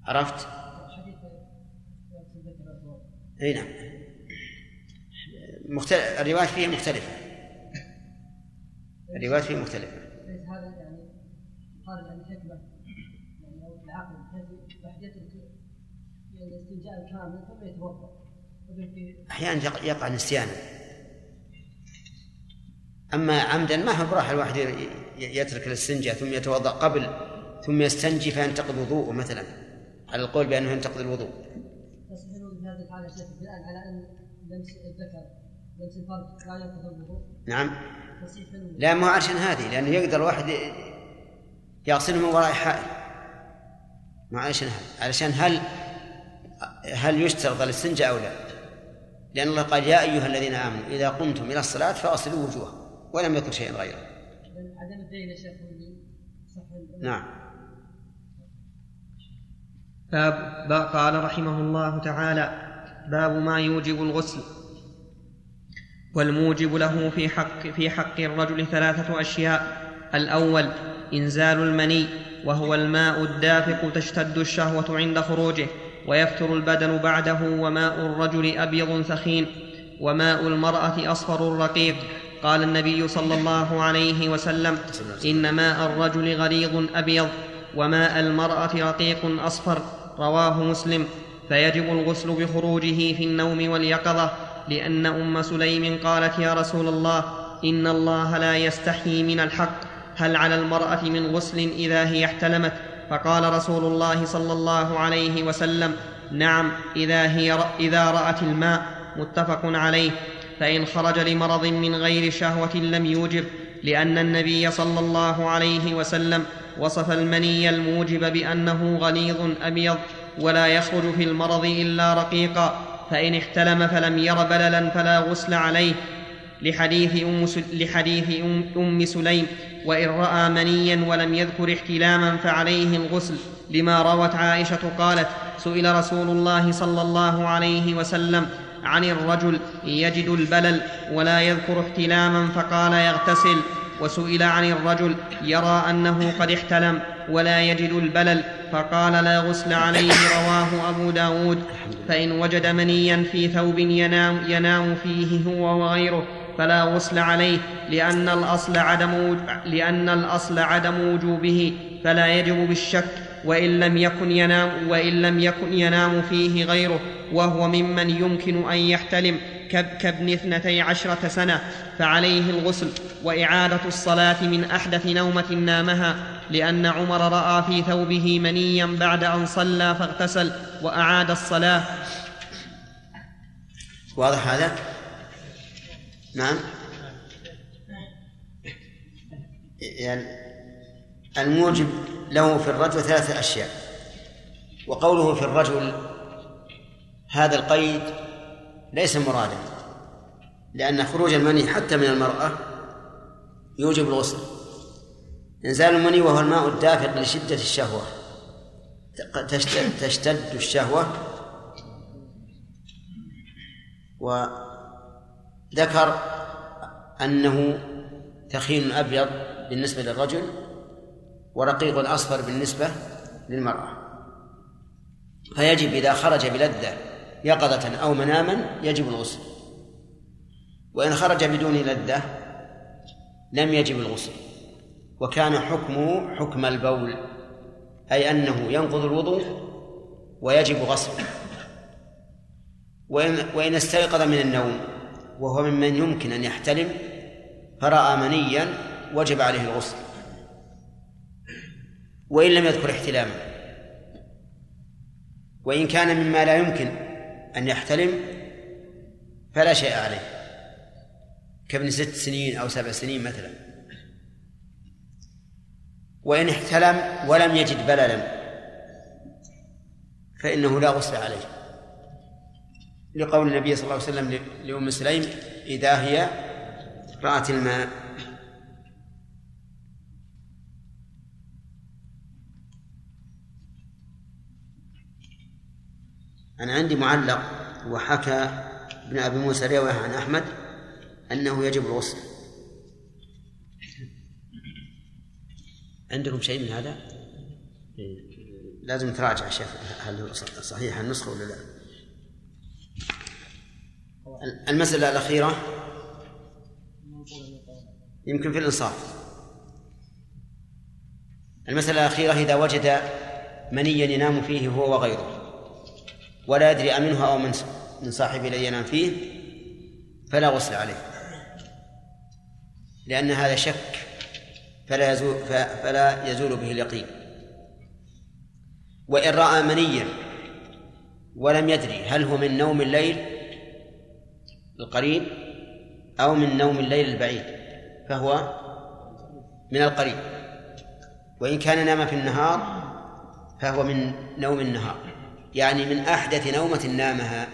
عرفت؟ إي نعم. مختلف الروايات فيه مختلفة. الروايات فيه مختلفة. هذا يعني قال يعني حكمة يعني أو العقل يترك يعني الاستنجاء الكامل ثم يتوضأ أحيانا يقع نسيانا أما عمدا ما هو براحة الواحد يترك الاستنجاء ثم يتوضأ قبل ثم يستنجي فينتقض وضوءه مثلا. على القول بأنه ينتقض الوضوء. الحالة على أن لمس الذكر نعم. لا مو عشان هذه لأنه يقدر الواحد يغسله من وراء حائل. ما علشان هذا علشان هل هل يشترط الاستنجاء أو لا؟ لأن الله قال يا أيها الذين آمنوا إذا قمتم إلى الصلاة فأصلوا وجوهكم ولم يذكر شيئا غيره. عدم الدين يا شيخ نعم. باب قال رحمه الله تعالى باب ما يوجب الغسل. والموجب له في حق في حق الرجل ثلاثة أشياء. الأول إنزال المني وهو الماء الدافق تشتد الشهوة عند خروجه. ويفتر البدن بعده وماء الرجل أبيض ثخين وماء المرأة أصفر رقيق. قال النبي صلى الله عليه وسلم إن ماء الرجل غليظ أبيض وماء المرأة رقيق أصفر. رواه مسلم. فيجب الغسل بخروجه في النوم واليقظة لأن أم سليم قالت يا رسول الله إن الله لا يستحيي من الحق. هل على المرأة من غسل إذا هي احتلمت؟ فقال رسول الله صلى الله عليه وسلم نعم إذا, هي إذا رأت الماء. متفق عليه. فإن خرج لمرض من غير شهوة لم يوجب لأن النبي صلى الله عليه وسلم وصف المني الموجب بأنه غليظ أبيض ولا يخرج في المرض إلا رقيقا فإن احتلم فلم ير بللا فلا غسل عليه. لحديث أم, لحديث أم, سليم وإن رأى منيا ولم يذكر احتلاما فعليه الغسل لما روت عائشة قالت سئل رسول الله صلى الله عليه وسلم عن الرجل يجد البلل ولا يذكر احتلاما فقال يغتسل. وسئل عن الرجل يرى أنه قد احتلم ولا يجد البلل فقال لا غسل عليه رواه أبو داود. فإن وجد منيا في ثوب ينام, ينام فيه هو وغيره. فلا غسل عليه لأن الأصل عدم لأن الأصل عدم وجوبه فلا يجب بالشك وإن لم يكن ينام وإن لم يكن ينام فيه غيره وهو ممن يمكن أن يحتلم كابن اثنتي عشرة سنة فعليه الغسل وإعادة الصلاة من أحدث نومة نامها لأن عمر رأى في ثوبه منيا بعد أن صلى فاغتسل وأعاد الصلاة واضح هذا؟ نعم. يعني الموجب له في الرجل ثلاثة أشياء وقوله في الرجل هذا القيد ليس مرادا لأن خروج المني حتى من المرأة يوجب الغسل. إنزال المني وهو الماء الدافق لشدة الشهوة. تشتد الشهوة وذكر أنه ثخين أبيض بالنسبة للرجل ورقيق أصفر بالنسبة للمرأة. فيجب إذا خرج بلذة يقظة أو مناما يجب الغسل. وإن خرج بدون لذة لم يجب الغسل. وكان حكمه حكم البول أي أنه ينقض الوضوء ويجب غسله. وإن, وإن استيقظ من النوم وهو ممن يمكن أن يحتلم فرأى منيا وجب عليه الغسل. وإن لم يذكر احتلاما. وإن كان مما لا يمكن أن يحتلم فلا شيء عليه. كابن ست سنين أو سبع سنين مثلا. وإن احتلم ولم يجد بللا فإنه لا غسل عليه. لقول النبي صلى الله عليه وسلم لأم سليم إذا هي رأت الماء أنا عندي معلق وحكى ابن أبي موسى رواية عن أحمد أنه يجب الغسل عندكم شيء من هذا؟ لازم تراجع شيخ هل صحيح النسخة ولا لا؟ المسألة الأخيرة. يمكن في الإنصاف. المسألة الأخيرة إذا وجد منيا ينام فيه هو وغيره ولا يدري أمنه أو من صاحبه الذي ينام فيه فلا غسل عليه. لأن هذا شك فلا يزول فلا يزول به اليقين. وإن رأى منيا ولم يدري هل هو من نوم الليل القريب أو من نوم الليل البعيد فهو من القريب. وإن كان نام في النهار فهو من نوم النهار يعني من أحدث نومة نامها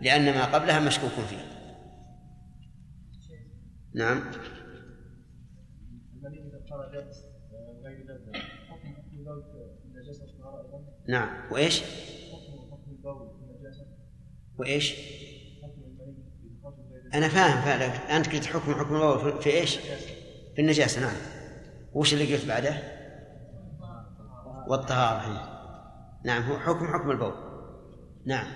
لأن ما قبلها مشكوك فيه. نعم. نعم. وإيش؟ وإيش؟ أنا فاهم فعلا أنت قلت حكم حكم البول في- في إيش؟ في النجاسة نعم وش اللي قلت بعده؟ والطهارة هي. نعم هو حكم حكم البول نعم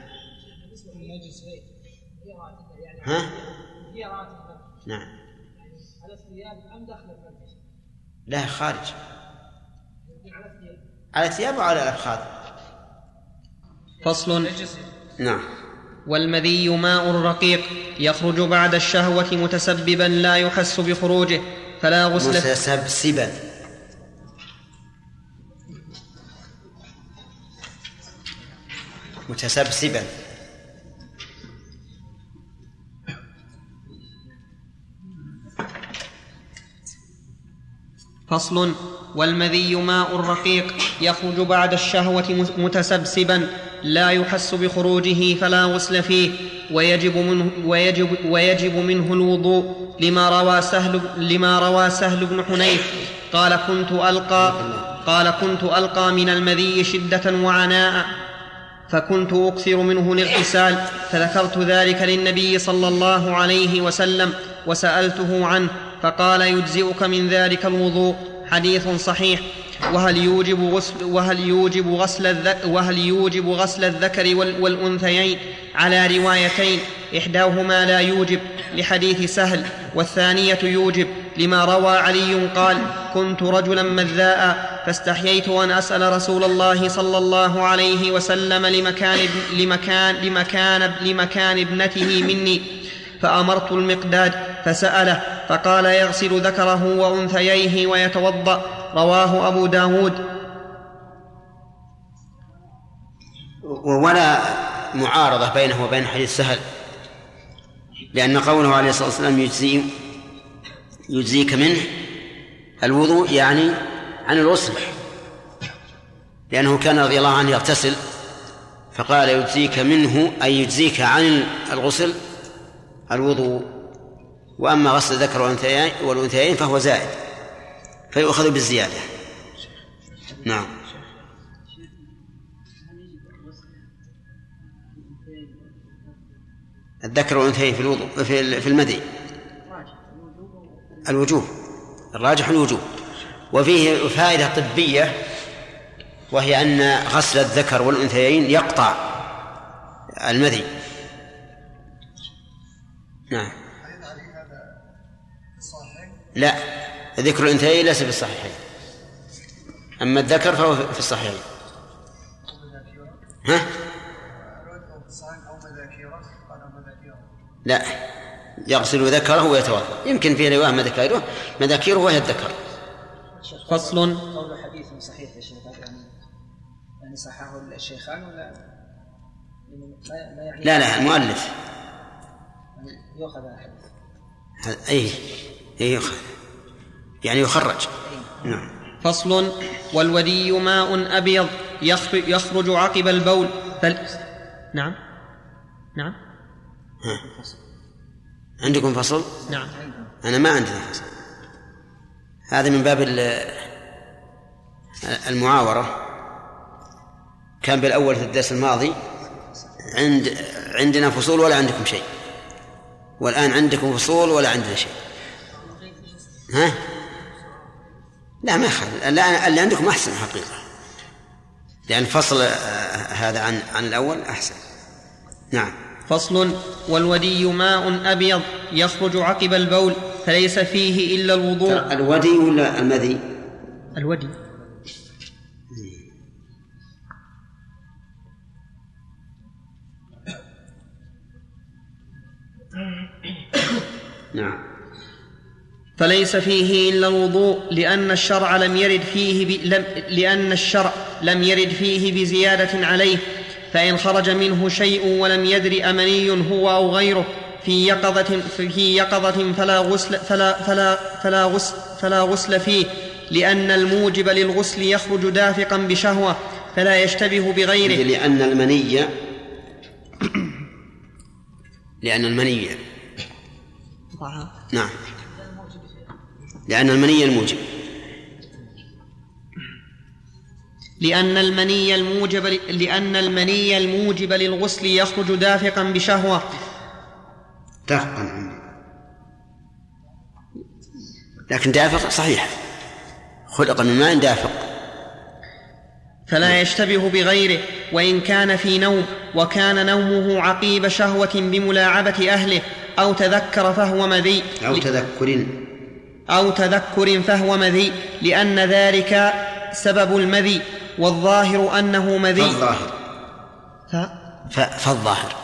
يعني ها؟ نعم يعني على الثياب ام داخل؟ لا خارج على الثياب على الثياب وعلى الأفخاذ فصل نعم والمذي ماء رقيق يخرج بعد الشهوة متسببا لا يحس بخروجه فلا غسل متسبسبا متسبسبا فصل. والمذي ماء رقيق يخرج بعد الشهوة متسبسبا لا يحس بخروجه فلا غسل فيه ويجب منه, ويجب ويجب منه الوضوء لما روى سهل لما روى سهل بن حنيف. قال كنت ألقى قال كنت ألقى من المذي شدة وعناء فكنت أكثر منه الاغتسال فذكرت ذلك للنبي صلى الله عليه وسلم وسألته عنه فقال يجزئك من ذلك الوضوء. حديث صحيح. وهل يوجب غسل وهل يوجب غسل الذكر وهل يوجب غسل الذكر وال- والأنثيين؟ على روايتين. إحداهما لا يوجب لحديث سهل والثانية يوجب لما روى علي قال كنت رجلا مذاء فاستحييت أن أسأل رسول الله صلى الله عليه وسلم لمكان لمكان لمكان لمكان ابنته مني فأمرت المقداد فسأله فقال يغسل ذكره وأنثييه ويتوضأ. رواه أبو داود. ولا معارضة بينه وبين حديث سهل لأن قوله عليه الصلاة والسلام يجزي يجزيك منه الوضوء يعني عن الغسل لأنه كان رضي الله عنه يغتسل فقال يجزيك منه أي يجزيك عن الغسل الوضوء وأما غسل الذكر والأنثيين فهو زائد فيؤخذ بالزيادة. نعم. الذكر والأنثيين في الوضوء في في المدي. الوجوب الراجح الوجوب وفيه فائدة طبية وهي أن غسل الذكر والأنثيين يقطع المذي نعم. حديث علي هذا في الصحيحين؟ لا. ذكر الأنثيين ليس في الصحيحين. أما الذكر فهو في الصحيحين. ها؟ لا. يغسل ذكره ويتوضأ. يمكن في رواية مذاكيره. مذاكيره وهي الذكر. فصل. قول حديث صحيح يا شيخ. يعني يعني صححه الشيخان ولا يعني لا لا المؤلف. يؤخذ الحديث هذا- اي اي يخ- يعني يخرج. نعم. فصل. والودي ماء أبيض يخر- يخرج عقب البول. فل... نعم. نعم. عندكم فصل؟ نعم. أنا ما عندنا فصل. هذا من باب ال- المعاورة. كان بالأول في الدرس الماضي. عند عندنا فصول ولا عندكم شيء؟ والآن عندكم فصول ولا عندنا شيء. ها؟ لا ما يخالف. اللي عندكم أحسن حقيقة. لأن الفصل آه، هذا عن عن الأول أحسن. نعم. فصل والودي ماء أبيض يخرج عقب البول فليس فيه إلا الوضوء. الودي ولا المذي؟ الودي. نعم. فليس فيه إلا الوضوء لأن الشرع لم يرد فيه ب... لم... لأن الشرع لم يرد فيه بزيادة عليه فإن خرج منه شيء ولم يدر أمني هو أو غيره في يقظة في يقظة فلا غسل فلا فلا فلا غسل فلا غسل فيه لأن الموجب للغسل يخرج دافقا بشهوة فلا يشتبه بغيره. لأن المني لأن الطعام نعم. لأن المني الموجب. لأن المني الموجب لأن المني الموجب للغسل يخرج دافقا بشهوة. دافقا. لكن دافق صحيح. خلق من ماء دافق. فلا يشتبه بغيره وإن كان في نوم وكان نومه عقيب شهوة بملاعبة أهله أو تذكر فهو مذي أو تذكر. أو تذكر فهو مذي لأن ذلك سبب المذي والظاهر أنه مذي فالظاهر. فالظاهر.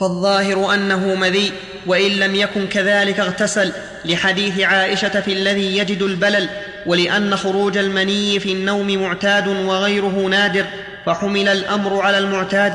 فالظاهر أنه مذي وإن لم يكن كذلك اغتسل. لحديث عائشة في الذي يجد البلل ولأن خروج المني في النوم معتاد وغيره نادر فحمل الأمر على المعتاد.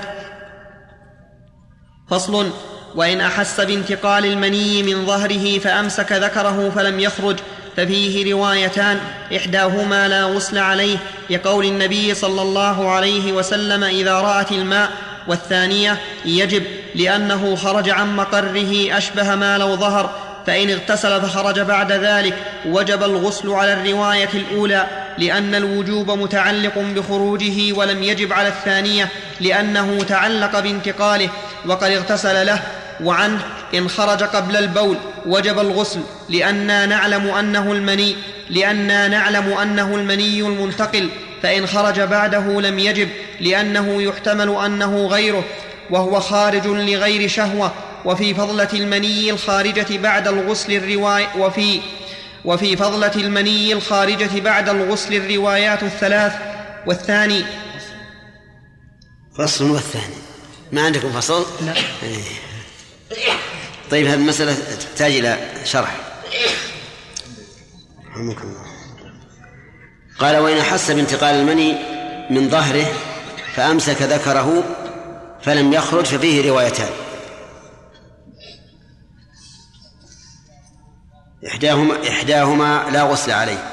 فصل وإن أحس بانتقال المني من ظهره فأمسك ذكره فلم يخرج. ففيه روايتان إحداهما لا غسل عليه لقول النبي صلى الله عليه وسلم إذا رأت الماء والثانية يجب لأنه خرج عن مقره أشبه ما لو ظهر فإن اغتسل فخرج بعد ذلك وجب الغسل على الرواية الأولى لأن الوجوب متعلق بخروجه ولم يجب على الثانية لأنه تعلق بانتقاله وقد اغتسل له وعنه إن خرج قبل البول وجب الغسل لأننا نعلم أنه المني لأننا نعلم أنه المني المنتقل. فإن خرج بعده لم يجب لأنه يحتمل أنه غيره وهو خارج لغير شهوة وفي فضلة المني الخارجة بعد الغسل الرواية وفي وفي فضلة المني الخارجة بعد الغسل الروايات الثلاث والثاني فصل والثاني ما عندكم فصل؟ لا. طيب هذه المسألة تحتاج إلى شرح رحمك الله قال وإن أحس بانتقال المني من ظهره فأمسك ذكره فلم يخرج ففيه روايتان. إحداهما إحداهما لا غسل عليه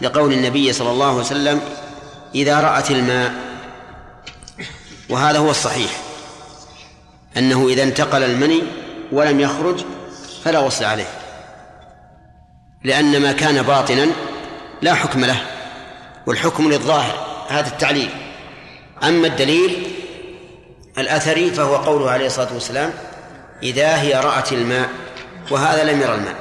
لقول النبي صلى الله عليه وسلم إذا رأت الماء. وهذا هو الصحيح أنه إذا انتقل المني ولم يخرج فلا غسل عليه لأن ما كان باطنا لا حكم له. والحكم للظاهر هذا التعليل. أما الدليل الأثري فهو قوله عليه الصلاة والسلام إذا هي رأت الماء وهذا لم يرى الماء.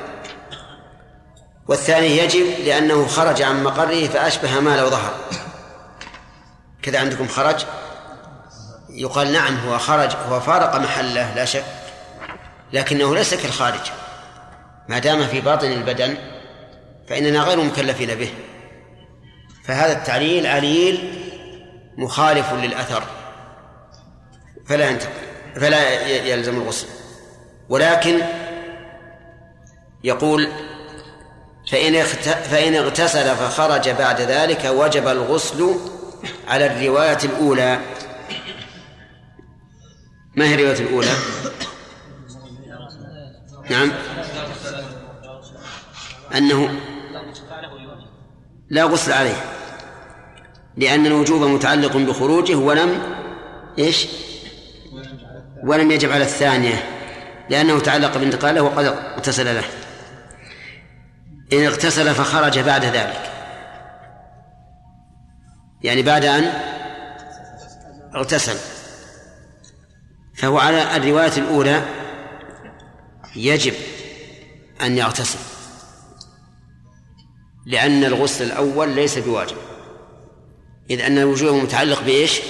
والثاني يجب لأنه خرج عن مقره فأشبه ما لو ظهر. كذا عندكم خرج. يقال نعم هو خرج هو فارق محله لا شك لكنه ليس كالخارج. ما دام في باطن البدن فإننا غير مكلفين به. فهذا التعليل عليل مخالف للأثر. فلا ينتقل فلا يلزم الغسل. ولكن يقول فإن فإن اغتسل فخرج بعد ذلك وجب الغسل على الرواية الأولى. ما هي الرواية الأولى؟ نعم. أنه لا غسل عليه. لأن الوجوب متعلق بخروجه ولم إيش؟ ولم يجب على الثانية لأنه تعلق بانتقاله وقد اغتسل له. إن اغتسل فخرج بعد ذلك. يعني بعد أن اغتسل. فهو على الرواية الأولى يجب أن يغتسل لأن الغسل الأول ليس بواجب. إذ أن الوجوب متعلق بإيش؟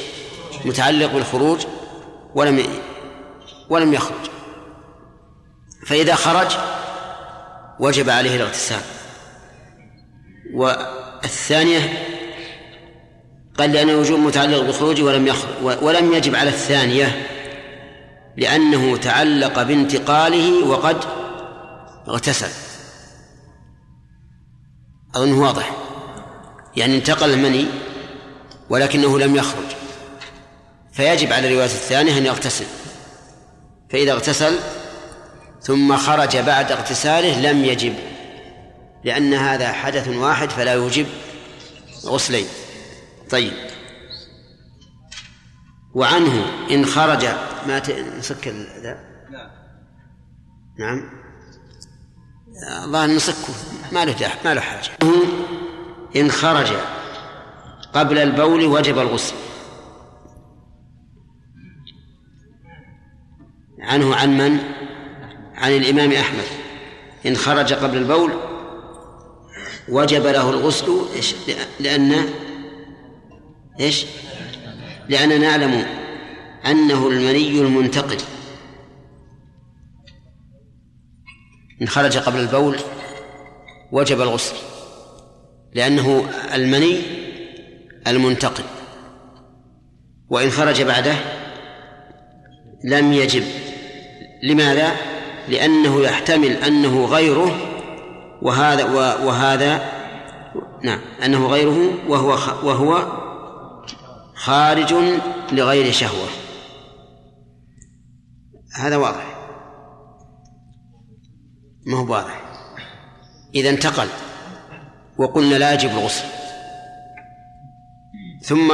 متعلق بالخروج ولم ولم يخرج. فإذا خرج وجب عليه الاغتسال. والثانية قال لأن الوجوب متعلق بخروجه ولم يخرج ولم يجب على الثانية لأنه تعلق بانتقاله وقد اغتسل. أظنه واضح. يعني انتقل المني ولكنه لم يخرج. فيجب على الرواية الثانية أن يغتسل. فإذا اغتسل ثم خرج بعد اغتساله لم يجب لأن هذا حدث واحد فلا يوجب غسلين. طيب. وعنه إن خرج ما نسك ذا نعم. نعم. الله نسكه ما له ما له حاجة. إن خرج قبل البول وجب الغسل عنه عن من؟ عن الإمام أحمد إن خرج قبل البول وجب له الغسل إيش؟ لأن إيش؟ لأننا نعلم أنه المني المنتقل إن خرج قبل البول وجب الغسل لأنه المني المنتقل. وإن خرج بعده لم يجب. لماذا؟ لأنه يحتمل أنه غيره وهذا وهذا نعم أنه غيره وهو وهو خارج لغير شهوة. هذا واضح. ما هو واضح؟ إذا انتقل وقلنا لا يجب الغسل. ثم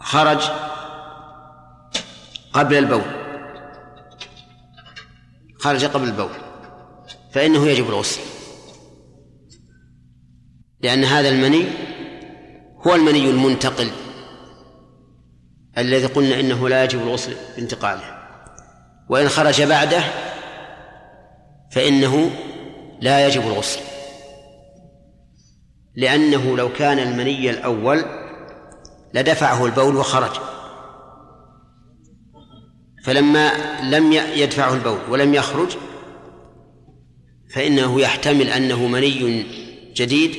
خرج قبل البول. خرج قبل البول. فإنه يجب الغسل. لأن هذا المني هو المني المنتقل الذي قلنا إنه لا يجب الغسل بانتقاله. وإن خرج بعده فإنه لا يجب الغسل. لأنه لو كان المني الأول لدفعه البول وخرج. فلما لم يدفعه البول ولم يخرج فإنه يحتمل أنه مني جديد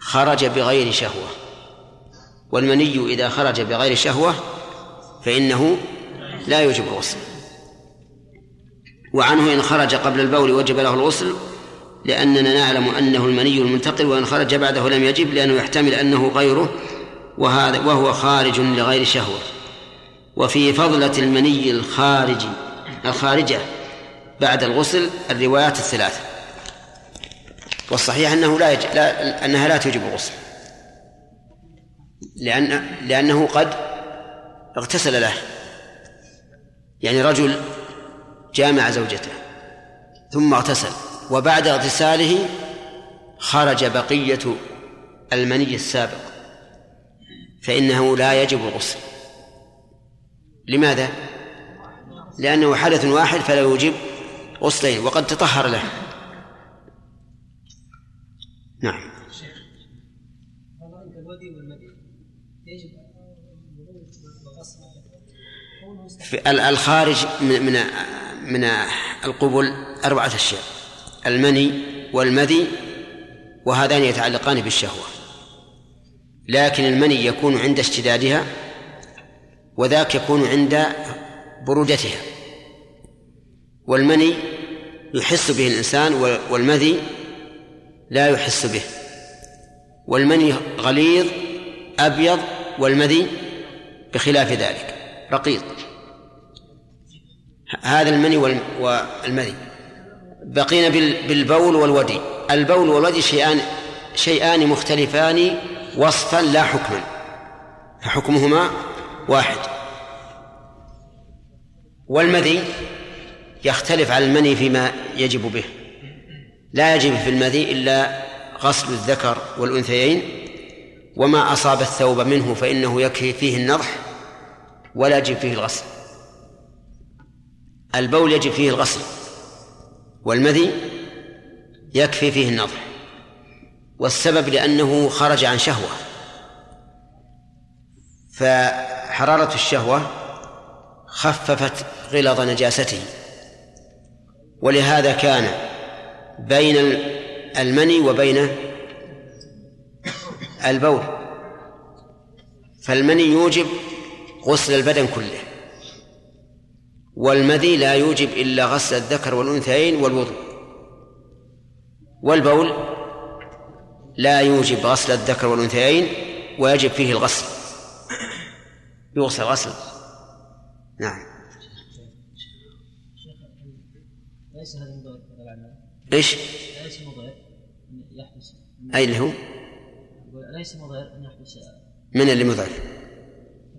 خرج بغير شهوة. والمني إذا خرج بغير شهوة فإنه لا يوجب الغسل. وعنه إن خرج قبل البول وجب له الغسل لأننا نعلم أنه المني المنتقل وإن خرج بعده لم يجب لأنه يحتمل أنه غيره وهذا وهو خارج لغير شهوة. وفي فضلة المني الخارجي الخارجة بعد الغسل الروايات الثلاثة. والصحيح أنه لا, يج... لا أنها لا توجب الغسل. لأن لأنه قد اغتسل له. يعني رجل جامع زوجته ثم اغتسل. وبعد اغتساله خرج بقية المني السابق فإنه لا يجب الغسل. لماذا؟ لأنه حدث واحد فلا يوجب غسلين وقد تطهر له. نعم. الخارج من من من القبل أربعة أشياء. المني والمذي وهذان يتعلقان بالشهوة. لكن المني يكون عند اشتدادها وذاك يكون عند برودتها. والمني يحس به الإنسان والمذي لا يحس به. والمني غليظ أبيض والمذي بخلاف ذلك. رقيق. هذا المني والمذي. بقينا بالبول والودي. البول والودي شيئان شيئان مختلفان وصفا لا حكما. فحكمهما واحد. والمذي يختلف على المني فيما يجب به. لا يجب في المذي إلا غسل الذكر والأنثيين وما أصاب الثوب منه فإنه يكفي فيه النضح ولا يجب فيه الغسل. البول يجب فيه الغسل. والمذي يكفي فيه النضح والسبب لأنه خرج عن شهوة. فحرارة الشهوة خففت غلظ نجاسته ولهذا كان بين المني وبين البول. فالمني يوجب غسل البدن كله. والمذي لا يوجب إلا غسل الذكر والأنثيين والوضوء. والبول لا يوجب غسل الذكر والأنثيين ويجب فيه الغسل. يغسل غسل نعم. ليس هذا إيش؟ ليس مضيف يحبس. اي اللي هو؟ ليس مضيف أن يحبس. من اللي مضيف؟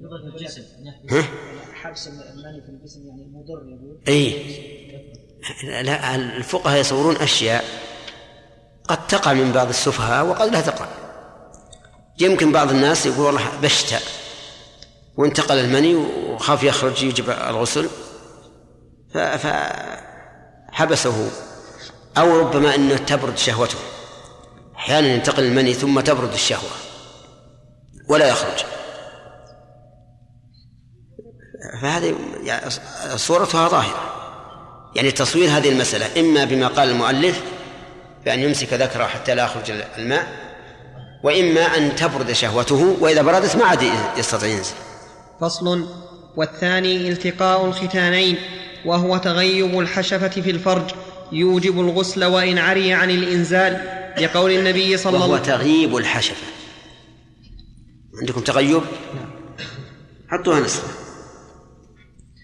مضيف الجسم يحبس. حبس المني في الجسم يعني مضر يقول. اي لا الفقهاء يصورون أشياء قد تقع من بعض السفهاء وقد لا تقع. يمكن بعض الناس يقول والله بشتى. وانتقل المني وخاف يخرج يجب الغسل. فحبسه أو ربما أنه تبرد شهوته. أحيانا ينتقل المني ثم تبرد الشهوة. ولا يخرج. فهذه يعني صورتها ظاهرة. يعني تصوير هذه المسألة إما بما قال المؤلف بأن يمسك ذكره حتى لا يخرج الماء وإما أن تبرد شهوته وإذا بردت ما عاد يستطيع ينزل. فصل. والثاني التقاء الختانين وهو تغيب الحشفة في الفرج يوجب الغسل وإن عري عن الإنزال لقول النبي صلى الله عليه وسلم وهو تغييب الحشفة. عندكم تغيب؟ حطوها نصف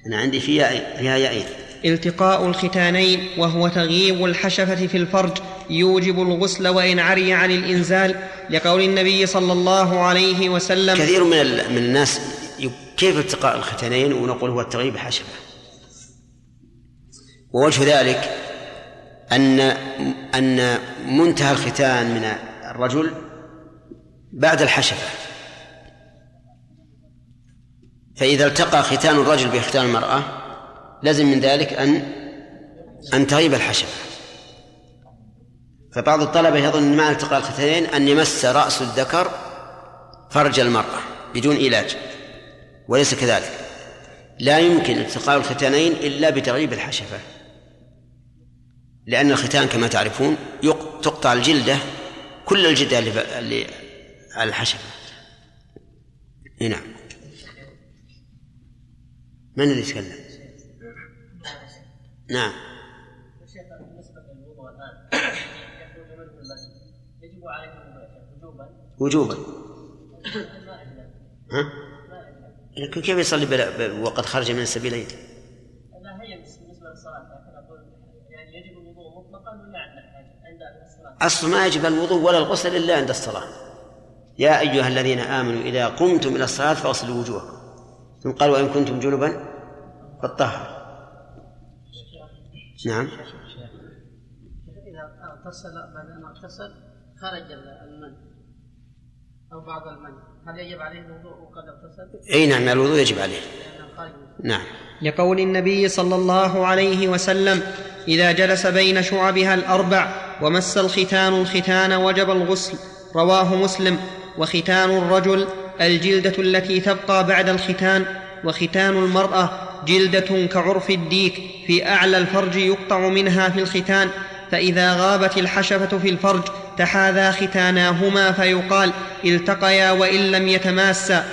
أنا عندي فيها فيها يائين التقاء الختانين وهو تغييب الحشفة في الفرج يوجب الغسل وإن عري عن الإنزال لقول النبي صلى الله عليه وسلم. كثير من من الناس كيف التقاء الختانين؟ ونقول هو التغييب الحشفة ووجه ذلك أن أن منتهى الختان من الرجل بعد الحشفة. فإذا التقى ختان الرجل بختان المرأة لازم من ذلك أن أن تغيب الحشفة فبعض الطلبة يظن معنى التقاء الختانين أن يمس رأس الذكر فرج المرأة بدون علاج وليس كذلك. لا يمكن التقاء الختانين إلا بتغييب الحشفة لأن الختان كما تعرفون تقطع الجلدة كل الجلدة اللي على الحشفة. نعم. من اللي يتكلم؟ نعم وجوبا ها؟ لكن كيف يصلي بلا وقد خرج من السبيلين؟ لا هي بالنسبة للصلاه لكن أقول يعني يجب الوضوء مطلقا ولا عند الصلاه؟ أصل ما يجب الوضوء ولا الغسل إلا عند الصلاة. يا أيها الذين آمنوا إذا قمتم إلى الصلاة فاغسلوا وجوهكم. ثم قال وإن كنتم جنبا فطهر. نعم. إذا اغتسل بعد أن اغتسل خرج المن أو بعض المن هل يجب عليه الوضوء وقد اغتسل؟ أي نعم الوضوء يجب عليه نعم لقول النبي صلى الله عليه وسلم إذا جلس بين شعبها الأربع ومس الختان الختان وجب الغسل رواه مسلم وختان الرجل الجلدة التي تبقى بعد الختان وختان المرأة جلدة كعرف الديك في أعلى الفرج يقطع منها في الختان فإذا غابت الحشفة في الفرج تحاذا ختاناهما فيقال التقيا وإن لم يتماسا.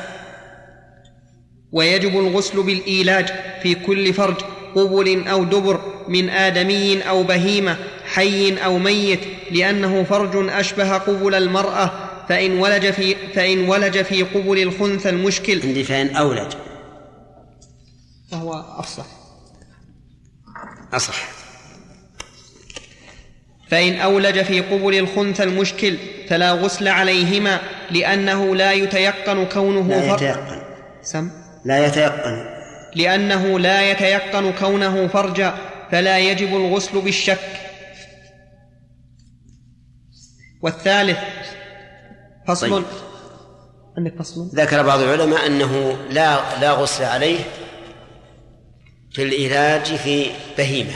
ويجب الغسل بالإيلاج في كل فرج قبل أو دبر من آدمي أو بهيمة حي أو ميت لأنه فرج أشبه قبل المرأة فإن ولج في فإن ولج في قبل الخنثى المشكل عندي فإن أولج. فهو افصح أصح. فإن أولج في قبل الخنثى المشكل فلا غسل عليهما لأنه لا يتيقن كونه لا يتيقن. سم. لا يتيقن. لأنه لا يتيقن كونه فرجا فلا يجب الغسل بالشك. والثالث فصل؟ طيب. عندك فصل؟ ذكر بعض العلماء أنه لا لا غسل عليه في العلاج في بهيمة.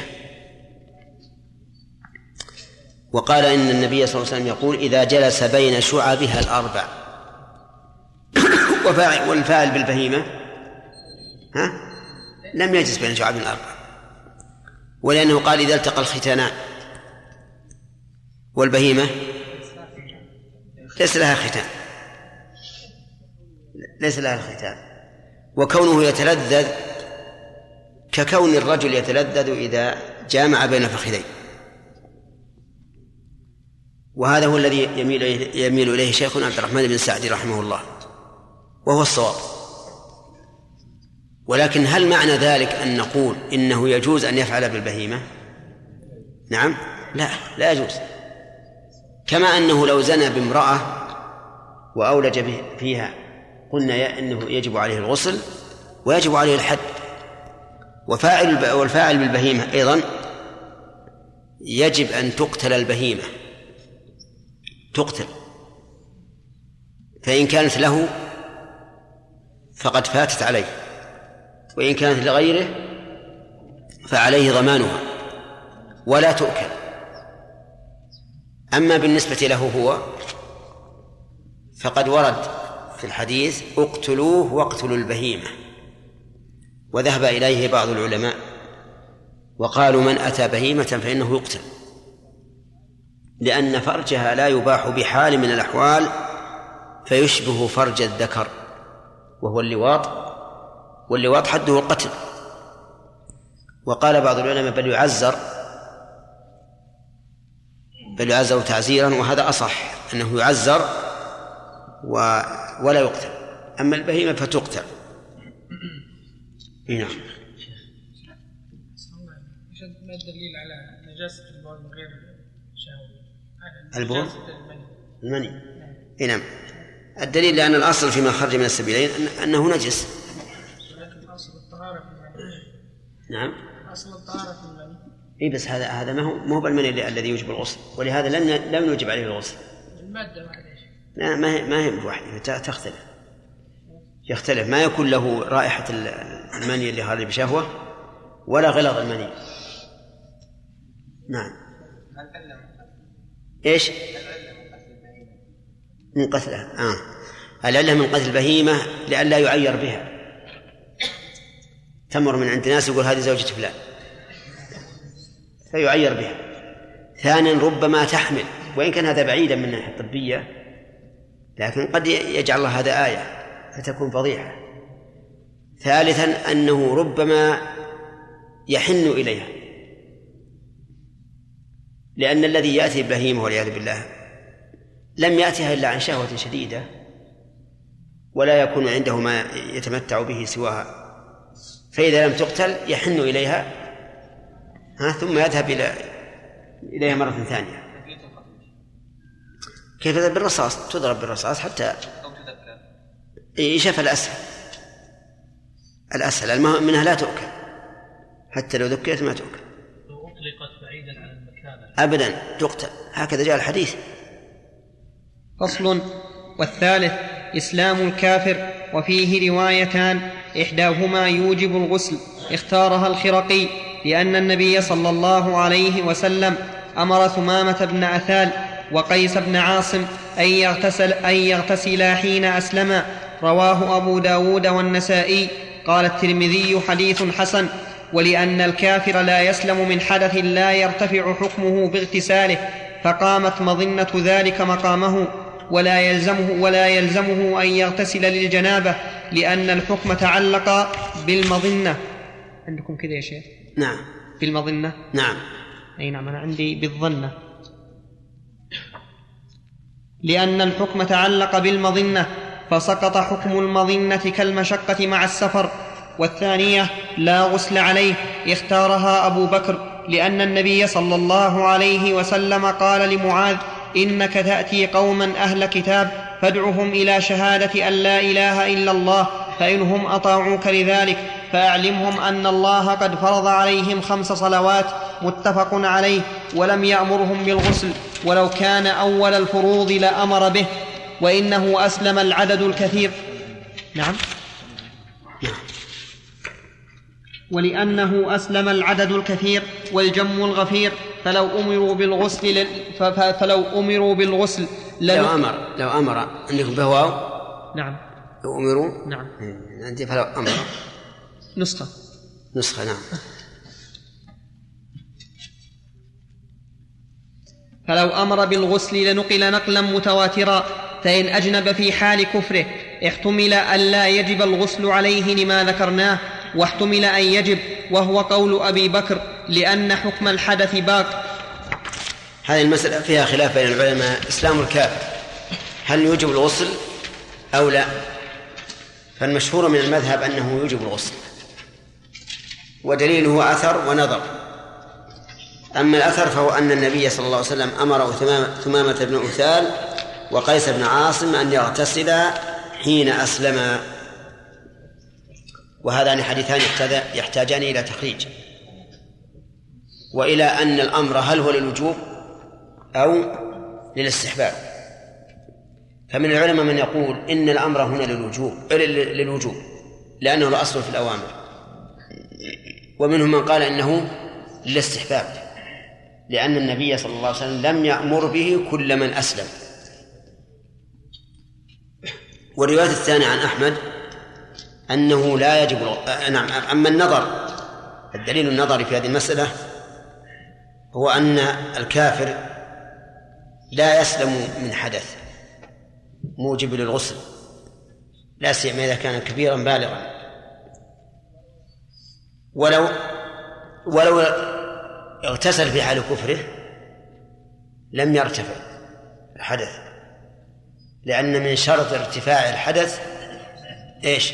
وقال إن النبي صلى الله عليه وسلم يقول إذا جلس بين شعبها الأربع. والفاعل بالبهيمة ها؟ لم يجلس بين شعب الأربع. ولأنه قال إذا التقى الختانان. والبهيمة؟ ليس لها ختان. ليس لها الختان وكونه يتلذذ ككون الرجل يتلذذ إذا جامع بين فخذين. وهذا هو الذي يميل يميل إليه شيخنا عبد الرحمن بن سعدي رحمه الله. وهو الصواب. ولكن هل معنى ذلك أن نقول إنه يجوز أن يفعل بالبهيمة؟ نعم. لا لا يجوز. كما أنه لو زنى بامرأة وأولج فيها قلنا إنه يجب عليه الغسل ويجب عليه الحد. وفاعل والفاعل بالبهيمة أيضا يجب أن تقتل البهيمة. تقتل. فإن كانت له فقد فاتت عليه. وإن كانت لغيره فعليه ضمانها. ولا تؤكل. أما بالنسبة له هو فقد ورد في الحديث اقتلوه واقتلوا البهيمة. وذهب إليه بعض العلماء وقالوا من أتى بهيمة فإنه يقتل. لأن فرجها لا يباح بحال من الأحوال فيشبه فرج الذكر. وهو اللواط واللواط حده القتل وقال بعض العلماء بل يعزر بل يعزر تعزيرا وهذا أصح أنه يعزر و ولا يقتل. أما البهيمة فتقتل. نعم. ما الدليل على نجاسة البول من غير شهوة؟ البول؟ المني. إي نعم. الدليل لأن الأصل فيما خرج من السبيلين أنه نجس. ولكن أصل الطهارة في المني. نعم. أصل الطهارة في المني. اي بس هذا هذا ما هو مو بالمني الذي يوجب الغسل. ولهذا لن لم يوجب عليه الغسل. شيخ. لا ما هي ما هي بواحدة ت- تختلف. يختلف. ما يكون له رائحة ال- المني اللي خارج بشهوة ولا غلظ المني. نعم. إيش؟ من قتلها آه. العلة من قتل البهيمة لئلا يعير بها؟ تمر من عند ناس يقول هذه زوجة فلان. فيعير بها. ثانيا ربما تحمل. وإن كان هذا بعيدا من الناحية الطبية لكن قد يجعل الله هذا آية فتكون فضيحة. ثالثا أنه ربما يحن إليها. لأن الذي يأتي بهيمة والعياذ بالله لم يأتها إلا عن شهوة شديدة ولا يكون عنده ما يتمتع به سواها. فإذا لم تقتل يحن إليها ها؟ ثم يذهب إلى إليها مرة ثانية. كيف بالرصاص؟ تضرب بالرصاص حتى يشاف الأسهل الأسهل المهم منها لا تؤكل. حتى لو ذكرت ما تؤكل. لو أطلقت بعيدا عن المكان. أبدا تقتل. هكذا جاء الحديث. فصل. والثالث إسلام الكافر. وفيه روايتان إحداهما يوجب الغسل اختارها الخرقي. لأن النبي صلى الله عليه وسلم أمر ثمامة بن أثال وقيس بن عاصم أن يغتسل أن يغتسلا حين أسلما رواه أبو داود والنسائي. قال الترمذي حديث حسن. ولأن الكافر لا يسلم من حدث لا يرتفع حكمه باغتساله فقامت مظنة ذلك مقامه ولا يلزمه ولا يلزمه أن يغتسل للجنابة لأن الحكم تعلق بالمظنة. عندكم كذا يا شيخ؟ نعم. بالمظنة نعم. أي نعم أنا عندي بالظنة. لأن الحكم تعلق بالمظنة فسقط حكم المظنة كالمشقة مع السفر. والثانية لا غسل عليه اختارها أبو بكر لأن النبي صلى الله عليه وسلم قال لمعاذ إنك تأتي قوما أهل كتاب فادعهم إلى شهادة أن لا إله إلا الله فإنهم أطاعوك لذلك. فأعلمهم أن الله قد فرض عليهم خمس صلوات متفق عليه ولم يأمرهم بالغسل ولو كان أول الفروض لأمر به وإنه أسلم العدد الكثير. نعم. ولأنه أسلم العدد الكثير والجم الغفير فلو أمروا بالغسل ل... ف... ف... فلو أمروا بالغسل لن... لو أمر لو أمر عندكم بهواو نعم. لو أمروا؟ نعم. عندي فلو أمر. نسخة. نسخة نعم. فلو أمر بالغسل لنقل نقلا متواترا فإن أجنب في حال كفره احتمل أن لا يجب الغسل عليه لما ذكرناه واحتمل أن يجب وهو قول أبي بكر لأن حكم الحدث باق. هذه المسألة فيها خلاف بين العلماء. إسلام الكافر هل يوجب الغسل أو لا؟ فالمشهور من المذهب أنه يوجب الغسل. ودليله أثر ونظر. أما الأثر فهو أن النبي صلى الله عليه وسلم أمر ثمامة, بن أثال وقيس بن عاصم أن يغتسلا حين أسلما وهذان حديثان يحتاج- يحتاجان إلى تخريج. وإلى أن الأمر هل هو للوجوب أو للاستحباب. فمن العلماء من يقول إن الأمر هنا للوجوب لل- للوجوب لأنه الأصل في الأوامر. ومنهم من قال إنه للاستحباب لأن النبي صلى الله عليه وسلم لم يأمر به كل من أسلم. والرواية الثانية عن أحمد أنه لا يجب نعم أما النظر الدليل النظري في هذه المسألة هو أن الكافر لا يسلم من حدث موجب للغسل لا سيما إذا كان كبيرا بالغا. ولو ولو اغتسل في حال كفره لم يرتفع الحدث لأن من شرط ارتفاع الحدث إيش؟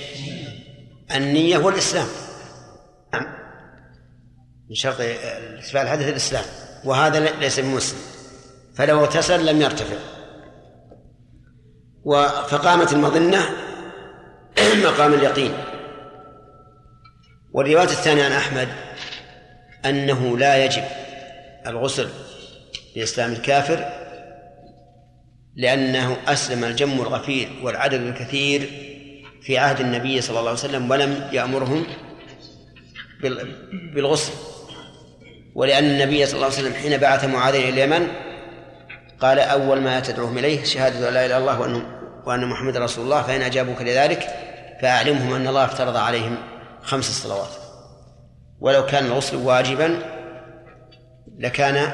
النية والإسلام. نعم. من شرط ارتفاع الحدث الإسلام. وهذا ليس بمسلم فلو اغتسل لم يرتفع. فقامت المظنة مقام اليقين. والرواية الثانية عن أحمد أنه لا يجب الغسل لإسلام الكافر لأنه أسلم الجم الغفير والعدد الكثير في عهد النبي صلى الله عليه وسلم ولم يأمرهم بالغسل. ولأن النبي صلى الله عليه وسلم حين بعث معاذ إلى اليمن قال أول ما تدعوهم إليه شهادة لا إله إلا الله وأن محمد رسول الله فإن أجابوك لذلك فأعلمهم أن الله افترض عليهم خمس صلوات. ولو كان الغسل واجبا لكان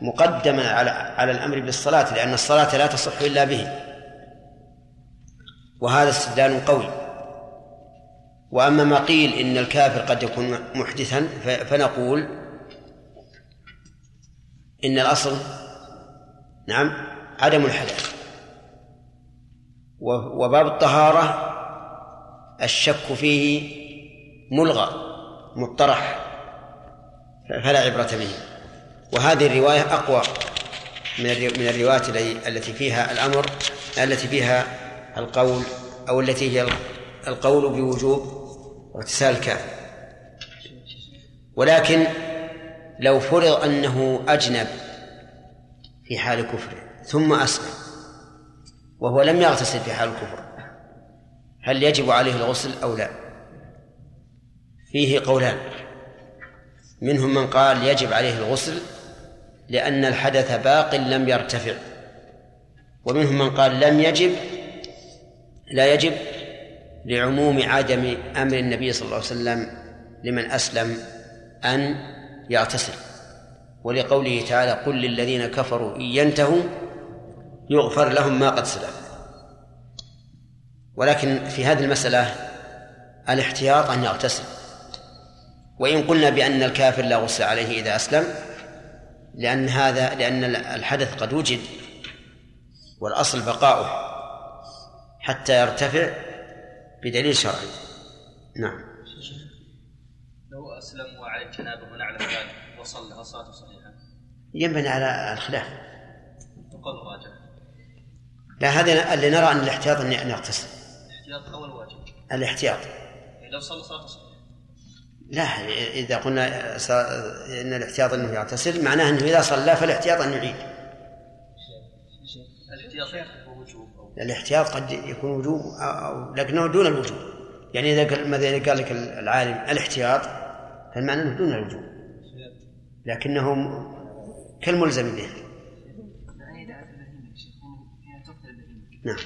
مقدما على على الأمر بالصلاة لأن الصلاة لا تصح إلا به. وهذا استدلال قوي. وأما ما قيل إن الكافر قد يكون محدثا فنقول إن الأصل نعم عدم الحدث وباب الطهارة الشك فيه ملغى مطرح فلا عبرة به. وهذه الرواية أقوى من من الروايات التي فيها الأمر التي فيها القول أو التي هي القول بوجوب اغتسال الكافر ولكن لو فرض أنه أجنب في حال كفره ثم أسلم وهو لم يغتسل في حال الكفر هل يجب عليه الغسل أو لا؟ فيه قولان. منهم من قال يجب عليه الغسل لأن الحدث باق لم يرتفع. ومنهم من قال لم يجب لا يجب لعموم عدم أمر النبي صلى الله عليه وسلم لمن أسلم أن يغتسل. ولقوله تعالى قل للذين كفروا إن ينتهوا يغفر لهم ما قد سلف. ولكن في هذه المسألة الاحتياط أن يغتسل. وإن قلنا بأن الكافر لا غسل عليه إذا أسلم لأن هذا لأن الحدث قد وجد والأصل بقاؤه حتى يرتفع بدليل شرعي. نعم. لو أسلم وعلى الجنابة ونعلم ذلك وصلى صلاته صحيحة؟ ينبني على الخلاف. وقال راجع لا هذا اللي نرى أن الاحتياط أن يغتسل. الاحتياط أول واجب. الاحتياط. لو صلى صلاة صحيحة. لا إذا قلنا إن الاحتياط أنه يغتسل معناه أنه إذا صلى فالاحتياط أن يعيد. الاحتياط قد يكون وجوب أو لكنه دون الوجوب. يعني إذا قال مثلا قال لك العالم الاحتياط فالمعنى أنه دون الوجوب. لكنه كالملزم به. نعم.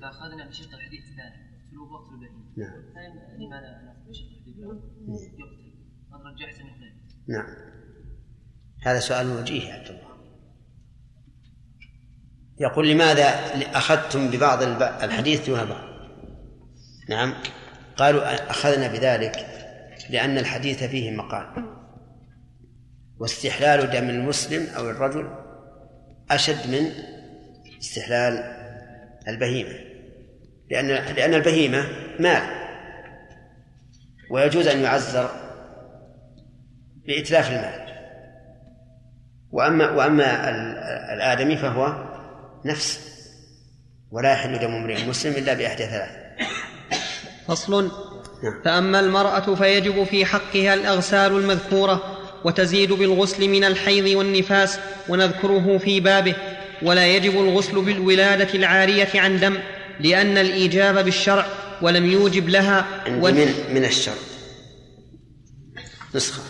فأخذنا بشرط الحديث الثاني سلوك وقت البهيمة نعم لماذا نعم. هذا سؤال وجيه يا عبد الله. يقول لماذا أخذتم ببعض الحديث دون بعض؟ نعم. قالوا أخذنا بذلك لأن الحديث فيه مقال. واستحلال دم المسلم أو الرجل أشد من استحلال البهيمة. لأن لأن البهيمة مال. ويجوز أن يعزر بإتلاف المال. وأما وأما ال- الآدمي فهو نفس ولا يحل دم امرئ مسلم إلا بإحدى ثلاث. فصل. نعم. فأما المرأة فيجب في حقها الأغسال المذكورة وتزيد بالغسل من الحيض والنفاس ونذكره في بابه ولا يجب الغسل بالولادة العارية عن دم لأن الإيجاب بالشرع ولم يوجب لها من من الشر. نسخة.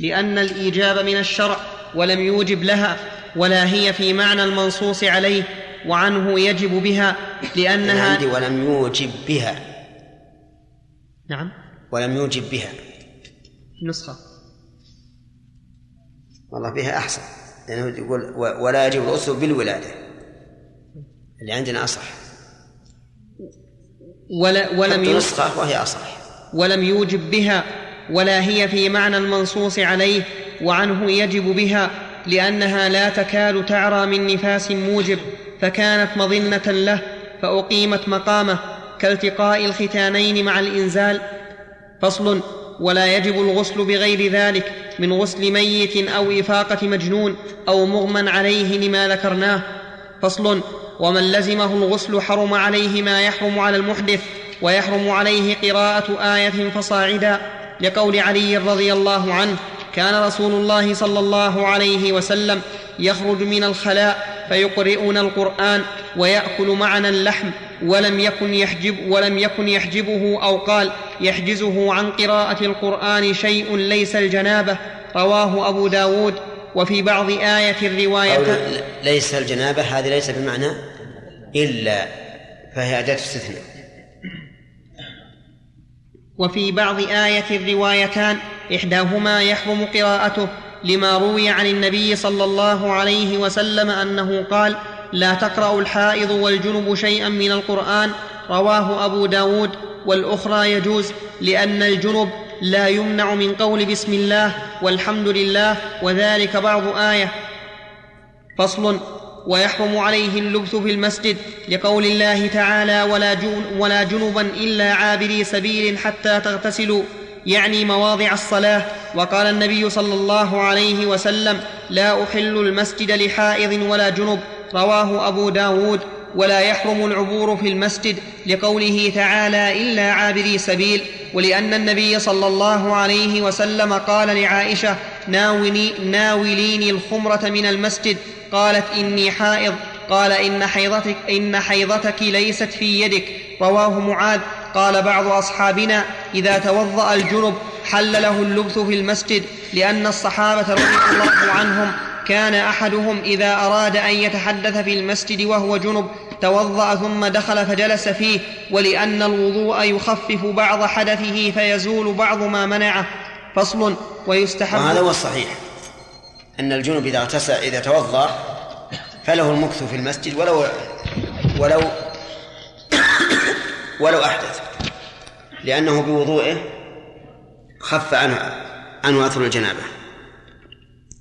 لأن الإيجاب من الشرع ولم يوجب لها ولا هي في معنى المنصوص عليه وعنه يجب بها لأنها عندي ولم يوجب بها. نعم. ولم يوجب بها. نسخة. والله بها أحسن. لأنه يقول ولا يجب الغسل بالولادة. اللي عندنا أصح. ولا ولم نسخة وهي أصح. ولم يوجب بها ولا هي في معنى المنصوص عليه وعنه يجب بها لأنها لا تكاد تعرى من نفاس موجب فكانت مظنة له فأقيمت مقامه كالتقاء الختانين مع الإنزال. فصل ولا يجب الغسل بغير ذلك من غسل ميت أو إفاقة مجنون أو مغمى عليه لما ذكرناه. فصل ومن لزمه الغسل حرم عليه ما يحرم على المحدث ويحرم عليه قراءة آية فصاعدا. لقول علي رضي الله عنه كان رسول الله صلى الله عليه وسلم يخرج من الخلاء فيقرئنا القرآن ويأكل معنا اللحم ولم يكن يحجب ولم يكن يحجبه أو قال يحجزه عن قراءة القرآن شيء ليس الجنابة. رواه أبو داود. وفي بعض آية الرواية ليس الجنابة هذه ليس بمعنى إلا فهي أداة استثناء. وفي بعض آية الروايتان إحداهما يحرم قراءته لما روي عن النبي صلى الله عليه وسلم أنه قال لا تقرأ الحائض والجنب شيئا من القرآن رواه أبو داود والأخرى يجوز لأن الجنب لا يمنع من قول بسم الله والحمد لله وذلك بعض آية. فصل ويحرم عليه اللبث في المسجد لقول الله تعالى ولا, جن ولا جنبا إلا عابري سبيل حتى تغتسلوا يعني مواضع الصلاة. وقال النبي صلى الله عليه وسلم لا أحل المسجد لحائض ولا جنب. رواه أبو داود ولا يحرم العبور في المسجد لقوله تعالى إلا عابري سبيل. ولأن النبي صلى الله عليه وسلم قال لعائشة ناولي ناوليني الخمرة من المسجد. قالت إني حائض. قال إن حيضتك إن حيضتك ليست في يدك. رواه معاذ. قال بعض أصحابنا إذا توضأ الجنب حل له اللبث في المسجد لأن الصحابة رضي الله عنهم كان أحدهم إذا أراد أن يتحدث في المسجد وهو جنب توضأ ثم دخل فجلس فيه ولأن الوضوء يخفف بعض حدثه فيزول بعض ما منعه. فصل ويستحب. وهذا هو الصحيح أن الجنب إذا اغتسل إذا توضأ فله المكث في المسجد ولو ولو ولو أحدث لأنه بوضوئه خف عنه عنه أثر الجنابة.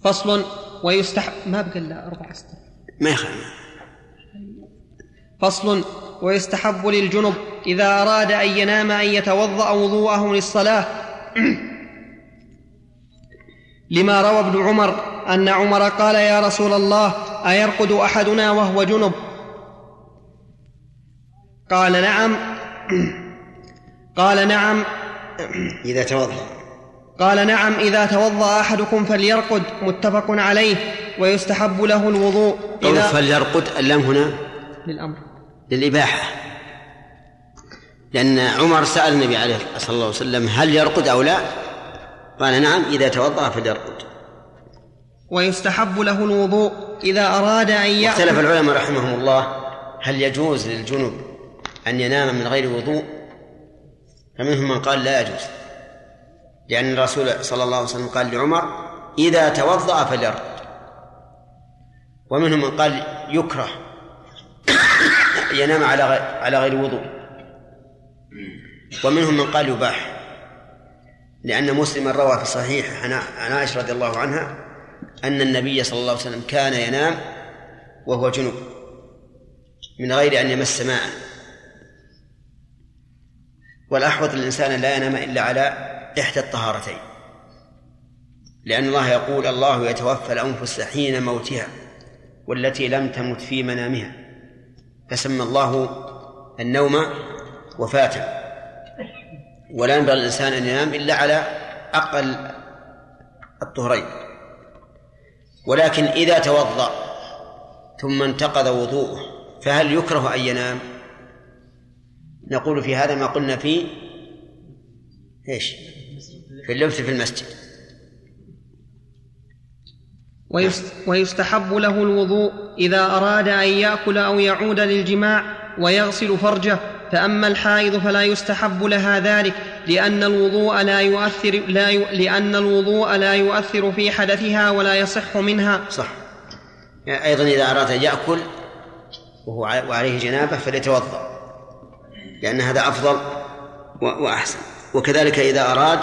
فصل ويستحب. ما بقى إلا أربع أسطر ما يخالف. فصل ويستحب للجنب إذا أراد أن ينام أن يتوضأ وضوءه للصلاة. لما روى ابن عمر أن عمر قال يا رسول الله أيرقد أحدنا وهو جنب؟ قال نعم. قال نعم. إذا توضأ. قال نعم إذا توضأ أحدكم فليرقد متفق عليه ويستحب له الوضوء. إذا فليرقد. اللام هنا. للأمر. للإباحة. لأن عمر سأل النبي عليه صلى الله عليه وسلم هل يرقد أو لا؟ قال نعم إذا توضأ فليرقد. ويستحب له الوضوء إذا أراد أن اختلف يأكل العلماء رحمهم الله هل يجوز للجنب أن ينام من غير وضوء؟ فمنهم من قال لا يجوز. لأن الرسول صلى الله عليه وسلم قال لعمر إذا توضأ فليرقد. ومنهم من قال يكره ينام على على غير وضوء. ومنهم من قال يباح. لأن مسلما روى في صحيح عن عائشة رضي الله عنها أن النبي صلى الله عليه وسلم كان ينام وهو جنب من غير أن يمس ماء. والأحوط للإنسان لا ينام إلا على إحدى الطهارتين. لأن الله يقول الله يتوفى الأنفس حين موتها والتي لم تمت في منامها. فسمى الله النوم وفاة ولا ينبغي للإنسان أن ينام إلا على أقل الطهرين ولكن إذا توضأ ثم انتقض وضوءه فهل يكره أن ينام؟ نقول في هذا ما قلنا في إيش؟ في اللبث في المسجد ويست ويستحب له الوضوء إذا أراد أن يأكل أو يعود للجماع ويغسل فرجه فأما الحائض فلا يستحب لها ذلك لأن الوضوء لا يؤثر لا ي... لأن الوضوء لا يؤثر في حدثها ولا يصح منها. صح. يعني أيضا إذا أراد أن يأكل وهو وعليه جنابة فليتوضأ لأن هذا أفضل وأحسن. وكذلك إذا أراد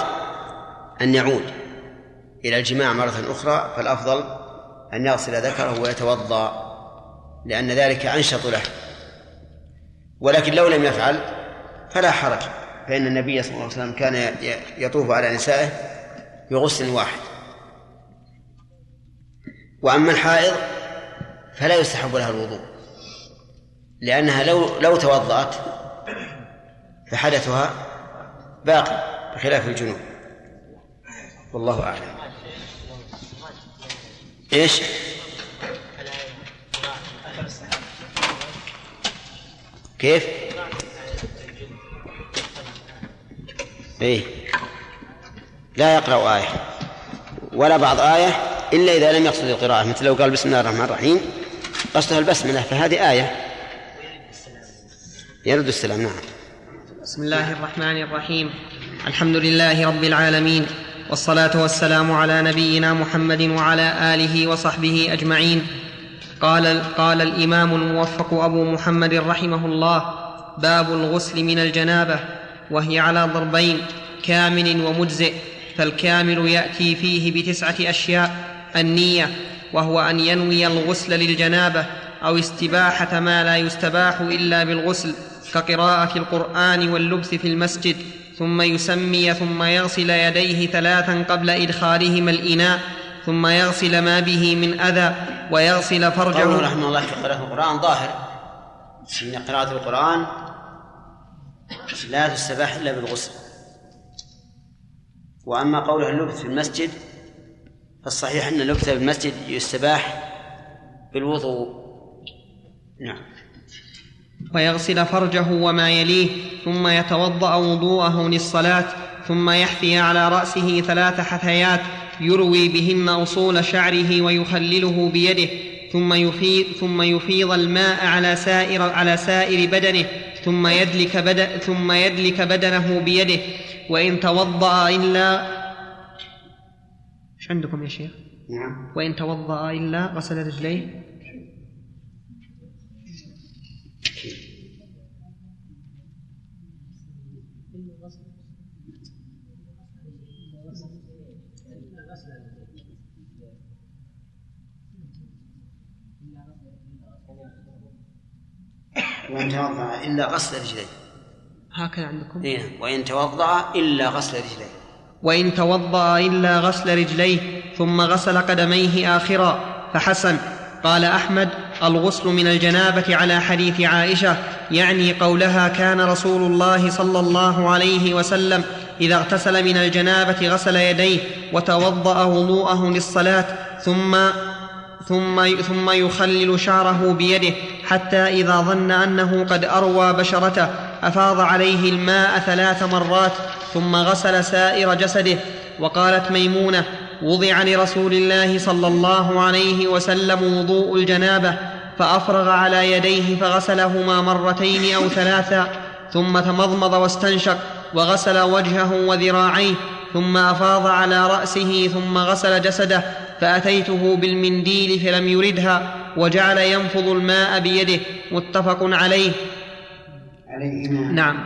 أن يعود إلى الجماع مرة أخرى فالأفضل أن يغسل ذكره ويتوضأ لأن ذلك أنشط له. ولكن لو لم يفعل فلا حرج فإن النبي صلى الله عليه وسلم كان يطوف على نسائه بغسل واحد. وأما الحائض فلا يستحب لها الوضوء لأنها لو لو توضأت فحدثها باقي بخلاف الجنوب. والله أعلم. إيش؟ كيف؟ إيه. لا يقرأ آية ولا بعض آية إلا إذا لم يقصد القراءة مثل لو قال بسم الله الرحمن الرحيم قصدها البسملة فهذه آية. يرد السلام نعم. بسم الله الرحمن الرحيم. الحمد لله رب العالمين والصلاة والسلام على نبينا محمد وعلى آله وصحبه أجمعين. قال قال الإمام الموفق أبو محمد رحمه الله باب الغسل من الجنابة وهي على ضربين كامل ومجزئ فالكامل يأتي فيه بتسعة أشياء النية وهو أن ينوي الغسل للجنابة أو استباحة ما لا يستباح إلا بالغسل كقراءة القرآن واللبث في المسجد ثم يسمي ثم يغسل يديه ثلاثا قبل إدخالهما الإناء ثم يغسل ما به من أذى ويغسل قوله فرجه رحمه الله في قراءة القرآن ظاهر. أن قراءة القرآن لا تستباح إلا بالغسل. وأما قوله اللبث في المسجد فالصحيح أن اللبث في المسجد يستباح بالوضوء. نعم. ويغسل فرجه وما يليه ثم يتوضأ وضوءه للصلاة ثم يحثي على رأسه ثلاث حثيات يروي بهن اصول شعره ويخلله بيده ثم يفيض ثم يفيض الماء على سائر على سائر بدنه ثم يدلك بدن ثم يدلك بدنه بيده. وإن توضأ الا إيش عندكم يا شيخ؟ نعم. وإن توضأ إلا غسل رجليه. وإن توضأ إلا غسل رجليه. هكذا عندكم؟ إيه وإن توضأ إلا غسل رجليه. وإن توضأ إلا غسل رجليه ثم غسل قدميه آخرا فحسن. قال أحمد الغسل من الجنابة على حديث عائشة يعني قولها كان رسول الله صلى الله عليه وسلم إذا اغتسل من الجنابة غسل يديه وتوضأ وضوءه للصلاة ثم ثم ثم يخلل شعره بيده حتى إذا ظن أنه قد أروى بشرته أفاض عليه الماء ثلاث مرات ثم غسل سائر جسده. وقالت ميمونة وضع لرسول الله صلى الله عليه وسلم وضوء الجنابة فأفرغ على يديه فغسلهما مرتين أو ثلاثا ثم تمضمض واستنشق وغسل وجهه وذراعيه ثم أفاض على رأسه ثم غسل جسده فأتيته بالمنديل فلم يردها وجعل ينفض الماء بيده متفق عليه. عليهما. نعم.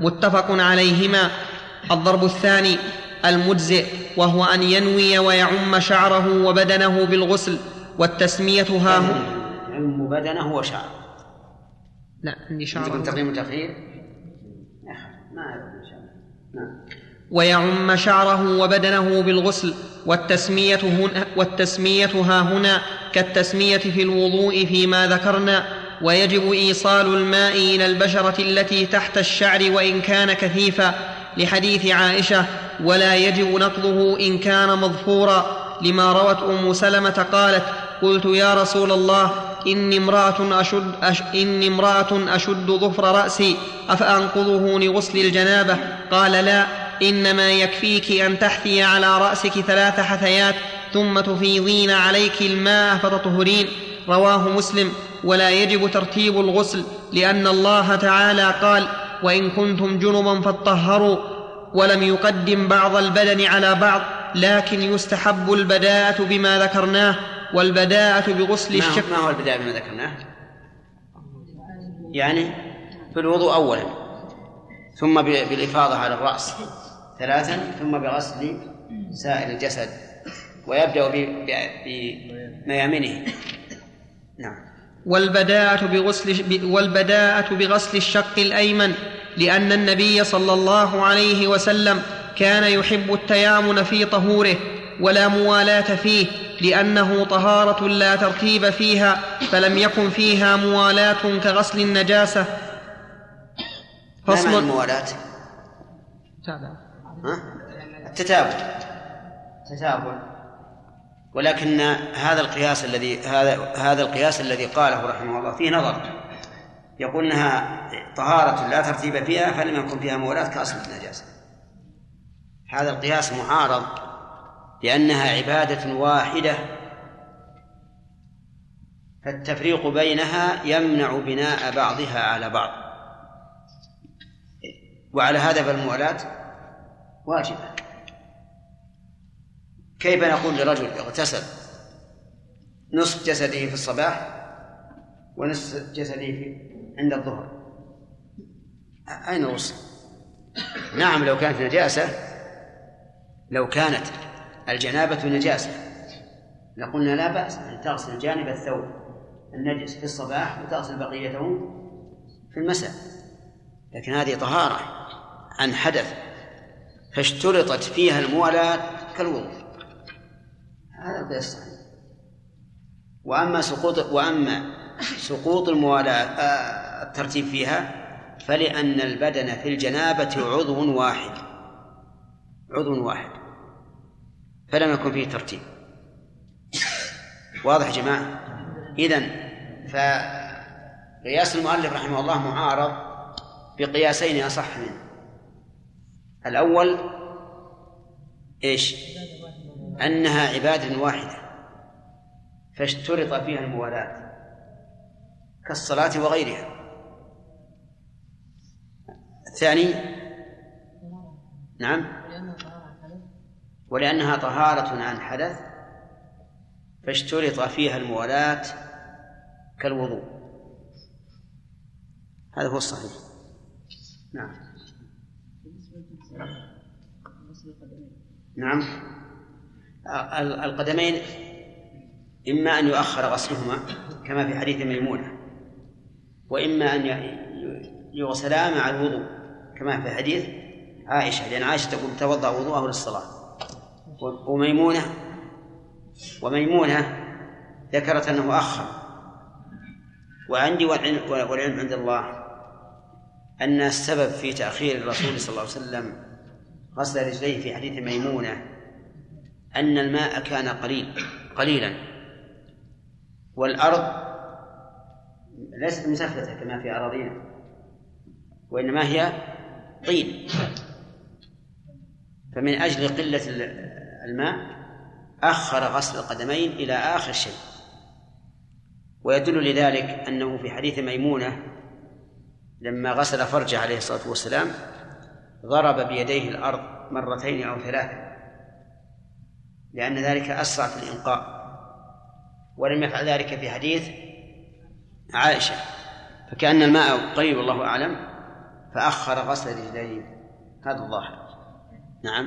متفق عليهما. الضرب الثاني المجزئ وهو أن ينوي ويعم شعره وبدنه بالغسل والتسمية ها هو. علم بدنه وشعره. لا عندي عندكم شعره تقييم وتأخير؟ أخي ما نعم. ويعم شعره وبدنه بالغسل والتسمية, هنا والتسمية ها هنا كالتسمية في الوضوء فيما ذكرنا ويجب إيصال الماء إلى البشرة التي تحت الشعر وإن كان كثيفا لحديث عائشة ولا يجب نقضه إن كان مظفورا لما روت أم سلمة قالت قلت يا رسول الله إني امرأة أشد, أش إني امرأة أشد ظفر رأسي أفأنقضه لغسل الجنابة؟ قال لا إنما يكفيك أن تحثي على رأسك ثلاث حثيات ثم تفيضين عليك الماء فتطهرين. رواه مسلم. ولا يجب ترتيب الغسل لأن الله تعالى قال وإن كنتم جنبا فاطهروا ولم يقدم بعض البدن على بعض لكن يستحب البداءة بما ذكرناه. والبداءة بغسل الشق ما هو البداية بما ذكرناه؟ يعني في الوضوء أولا ثم ب- بالإفاضة على الرأس. ثلاثا ثم بغسل سائر الجسد ويبدأ بميامنه. نعم. والبداءة بغسل والبداءة بغسل الشق الأيمن لأن النبي صلى الله عليه وسلم كان يحب التيامن في طهوره ولا موالاة فيه لأنه طهارة لا ترتيب فيها فلم يكن فيها موالاة كغسل النجاسة. فصل الموالاة. ها؟ التتابع. تتابع. ولكن هذا القياس الذي هذا هذا القياس الذي قاله رحمه الله فيه نظر. يقول إنها طهارة لا ترتيب فيها فلم يكن فيها موالاة كأصل النجاسة. هذا القياس معارض لأنها عبادة واحدة فالتفريق بينها يمنع بناء بعضها على بعض. وعلى هذا فالموالاة واجبة. كيف نقول لرجل اغتسل نصف جسده في الصباح ونصف جسده في عند الظهر؟ أين الوصل؟ نعم لو كانت نجاسة لو كانت الجنابة نجاسة. لقلنا لا بأس أن تغسل جانب الثوب النجس في الصباح وتغسل بقيته في المساء. لكن هذه طهارة عن حدث فاشترطت فيها الموالاة كالوضوء. هذا الصحيح وأما سقوط وأما سقوط الموالاة آه، الترتيب فيها فلأن البدن في الجنابة عضو واحد. عضو واحد. فلم يكن فيه ترتيب. واضح يا جماعة؟ إذن فقياس المؤلف رحمه الله معارض بقياسين أصح منه. الأول إيش؟ أنها عبادة واحدة فاشترط فيها الموالاة كالصلاة وغيرها. الثاني؟ نعم. ولأنها طهارة عن حدث فاشترط فيها الموالاة كالوضوء. هذا هو الصحيح. نعم. نعم. ال- القدمين إما أن يؤخر غسلهما كما في حديث ميمونة وإما أن يغسلا مع الوضوء كما في حديث عائشة لأن عائشة تقول توضأ وضوءه للصلاة. وميمونة وميمونة ذكرت أنه أخر. وعندي والعلم عند الله أن السبب في تأخير الرسول صلى الله عليه وسلم غسل رجليه في حديث ميمونة أن الماء كان قليل قليلا. والأرض ليست مسفلة كما في أراضينا وإنما هي طين. فمن أجل قلة ال- الماء أخر غسل القدمين إلى آخر شيء. ويدل لذلك أنه في حديث ميمونة لما غسل فرجه عليه الصلاة والسلام ضرب بيديه الأرض مرتين أو ثلاثة لأن ذلك أسرع في الإنقاء ولم يفعل ذلك في حديث عائشة. فكأن الماء قليل والله أعلم فأخر غسل رجليه. هذا الظاهر. نعم.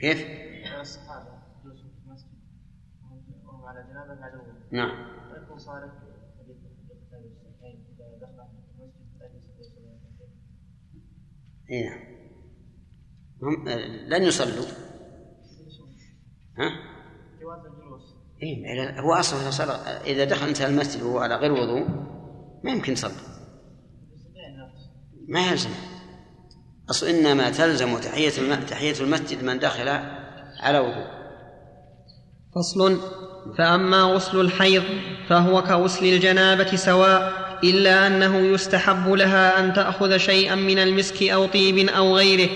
كيف؟ الصحابة جلوسهم في المسجد وهم على جنابة بعد الوضوء نعم ويكون صالح حديث الكتاب الصحيحين إذا دخل المسجد فلا يصلي صلاة اي نعم هم لن يصلوا. ها؟ جواز إيه هو أصلا إذا صلى إذا دخل انت المسجد وهو على غير وضوء ما يمكن يصلي. ما يلزم أصل إنما تلزم تحية الم... تحية المسجد من دخل على وضوء. فصل. فأما غسل الحيض فهو كغسل الجنابة سواء. إلا أنه يستحب لها أن تأخذ شيئا من المسك أو طيب أو غيره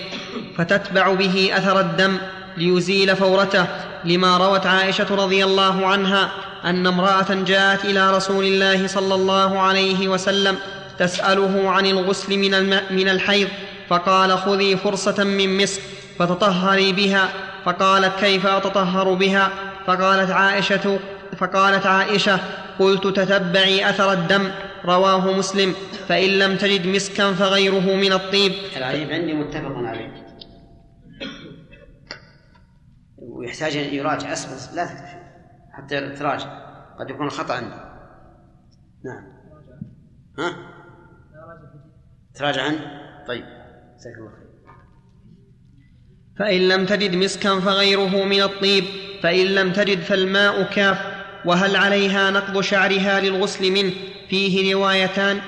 فتتبع به أثر الدم ليزيل فورته لما روت عائشة رضي الله عنها أن امرأة جاءت إلى رسول الله صلى الله عليه وسلم تسأله عن الغسل من, الم... من الحيض فقال خذي فرصة من مسك فتطهري بها فقالت كيف أتطهر بها؟ فقالت عائشة فقالت عائشة قلت تتبعي أثر الدم. رواه مسلم. فإن لم تجد مسكا فغيره من الطيب. العجيب عندي متفق عليه. ويحتاج أن يراجع أسبس لا تكتب حتى تراجع. قد يكون الخطأ عندي. نعم. ها؟ تراجع عنه طيب. جزاك الله خير. فإن لم تجد مسكا فغيره من الطيب. فإن لم تجد فالماء كاف. وهل عليها نقض شعرها للغسل منه؟ فيه روايتان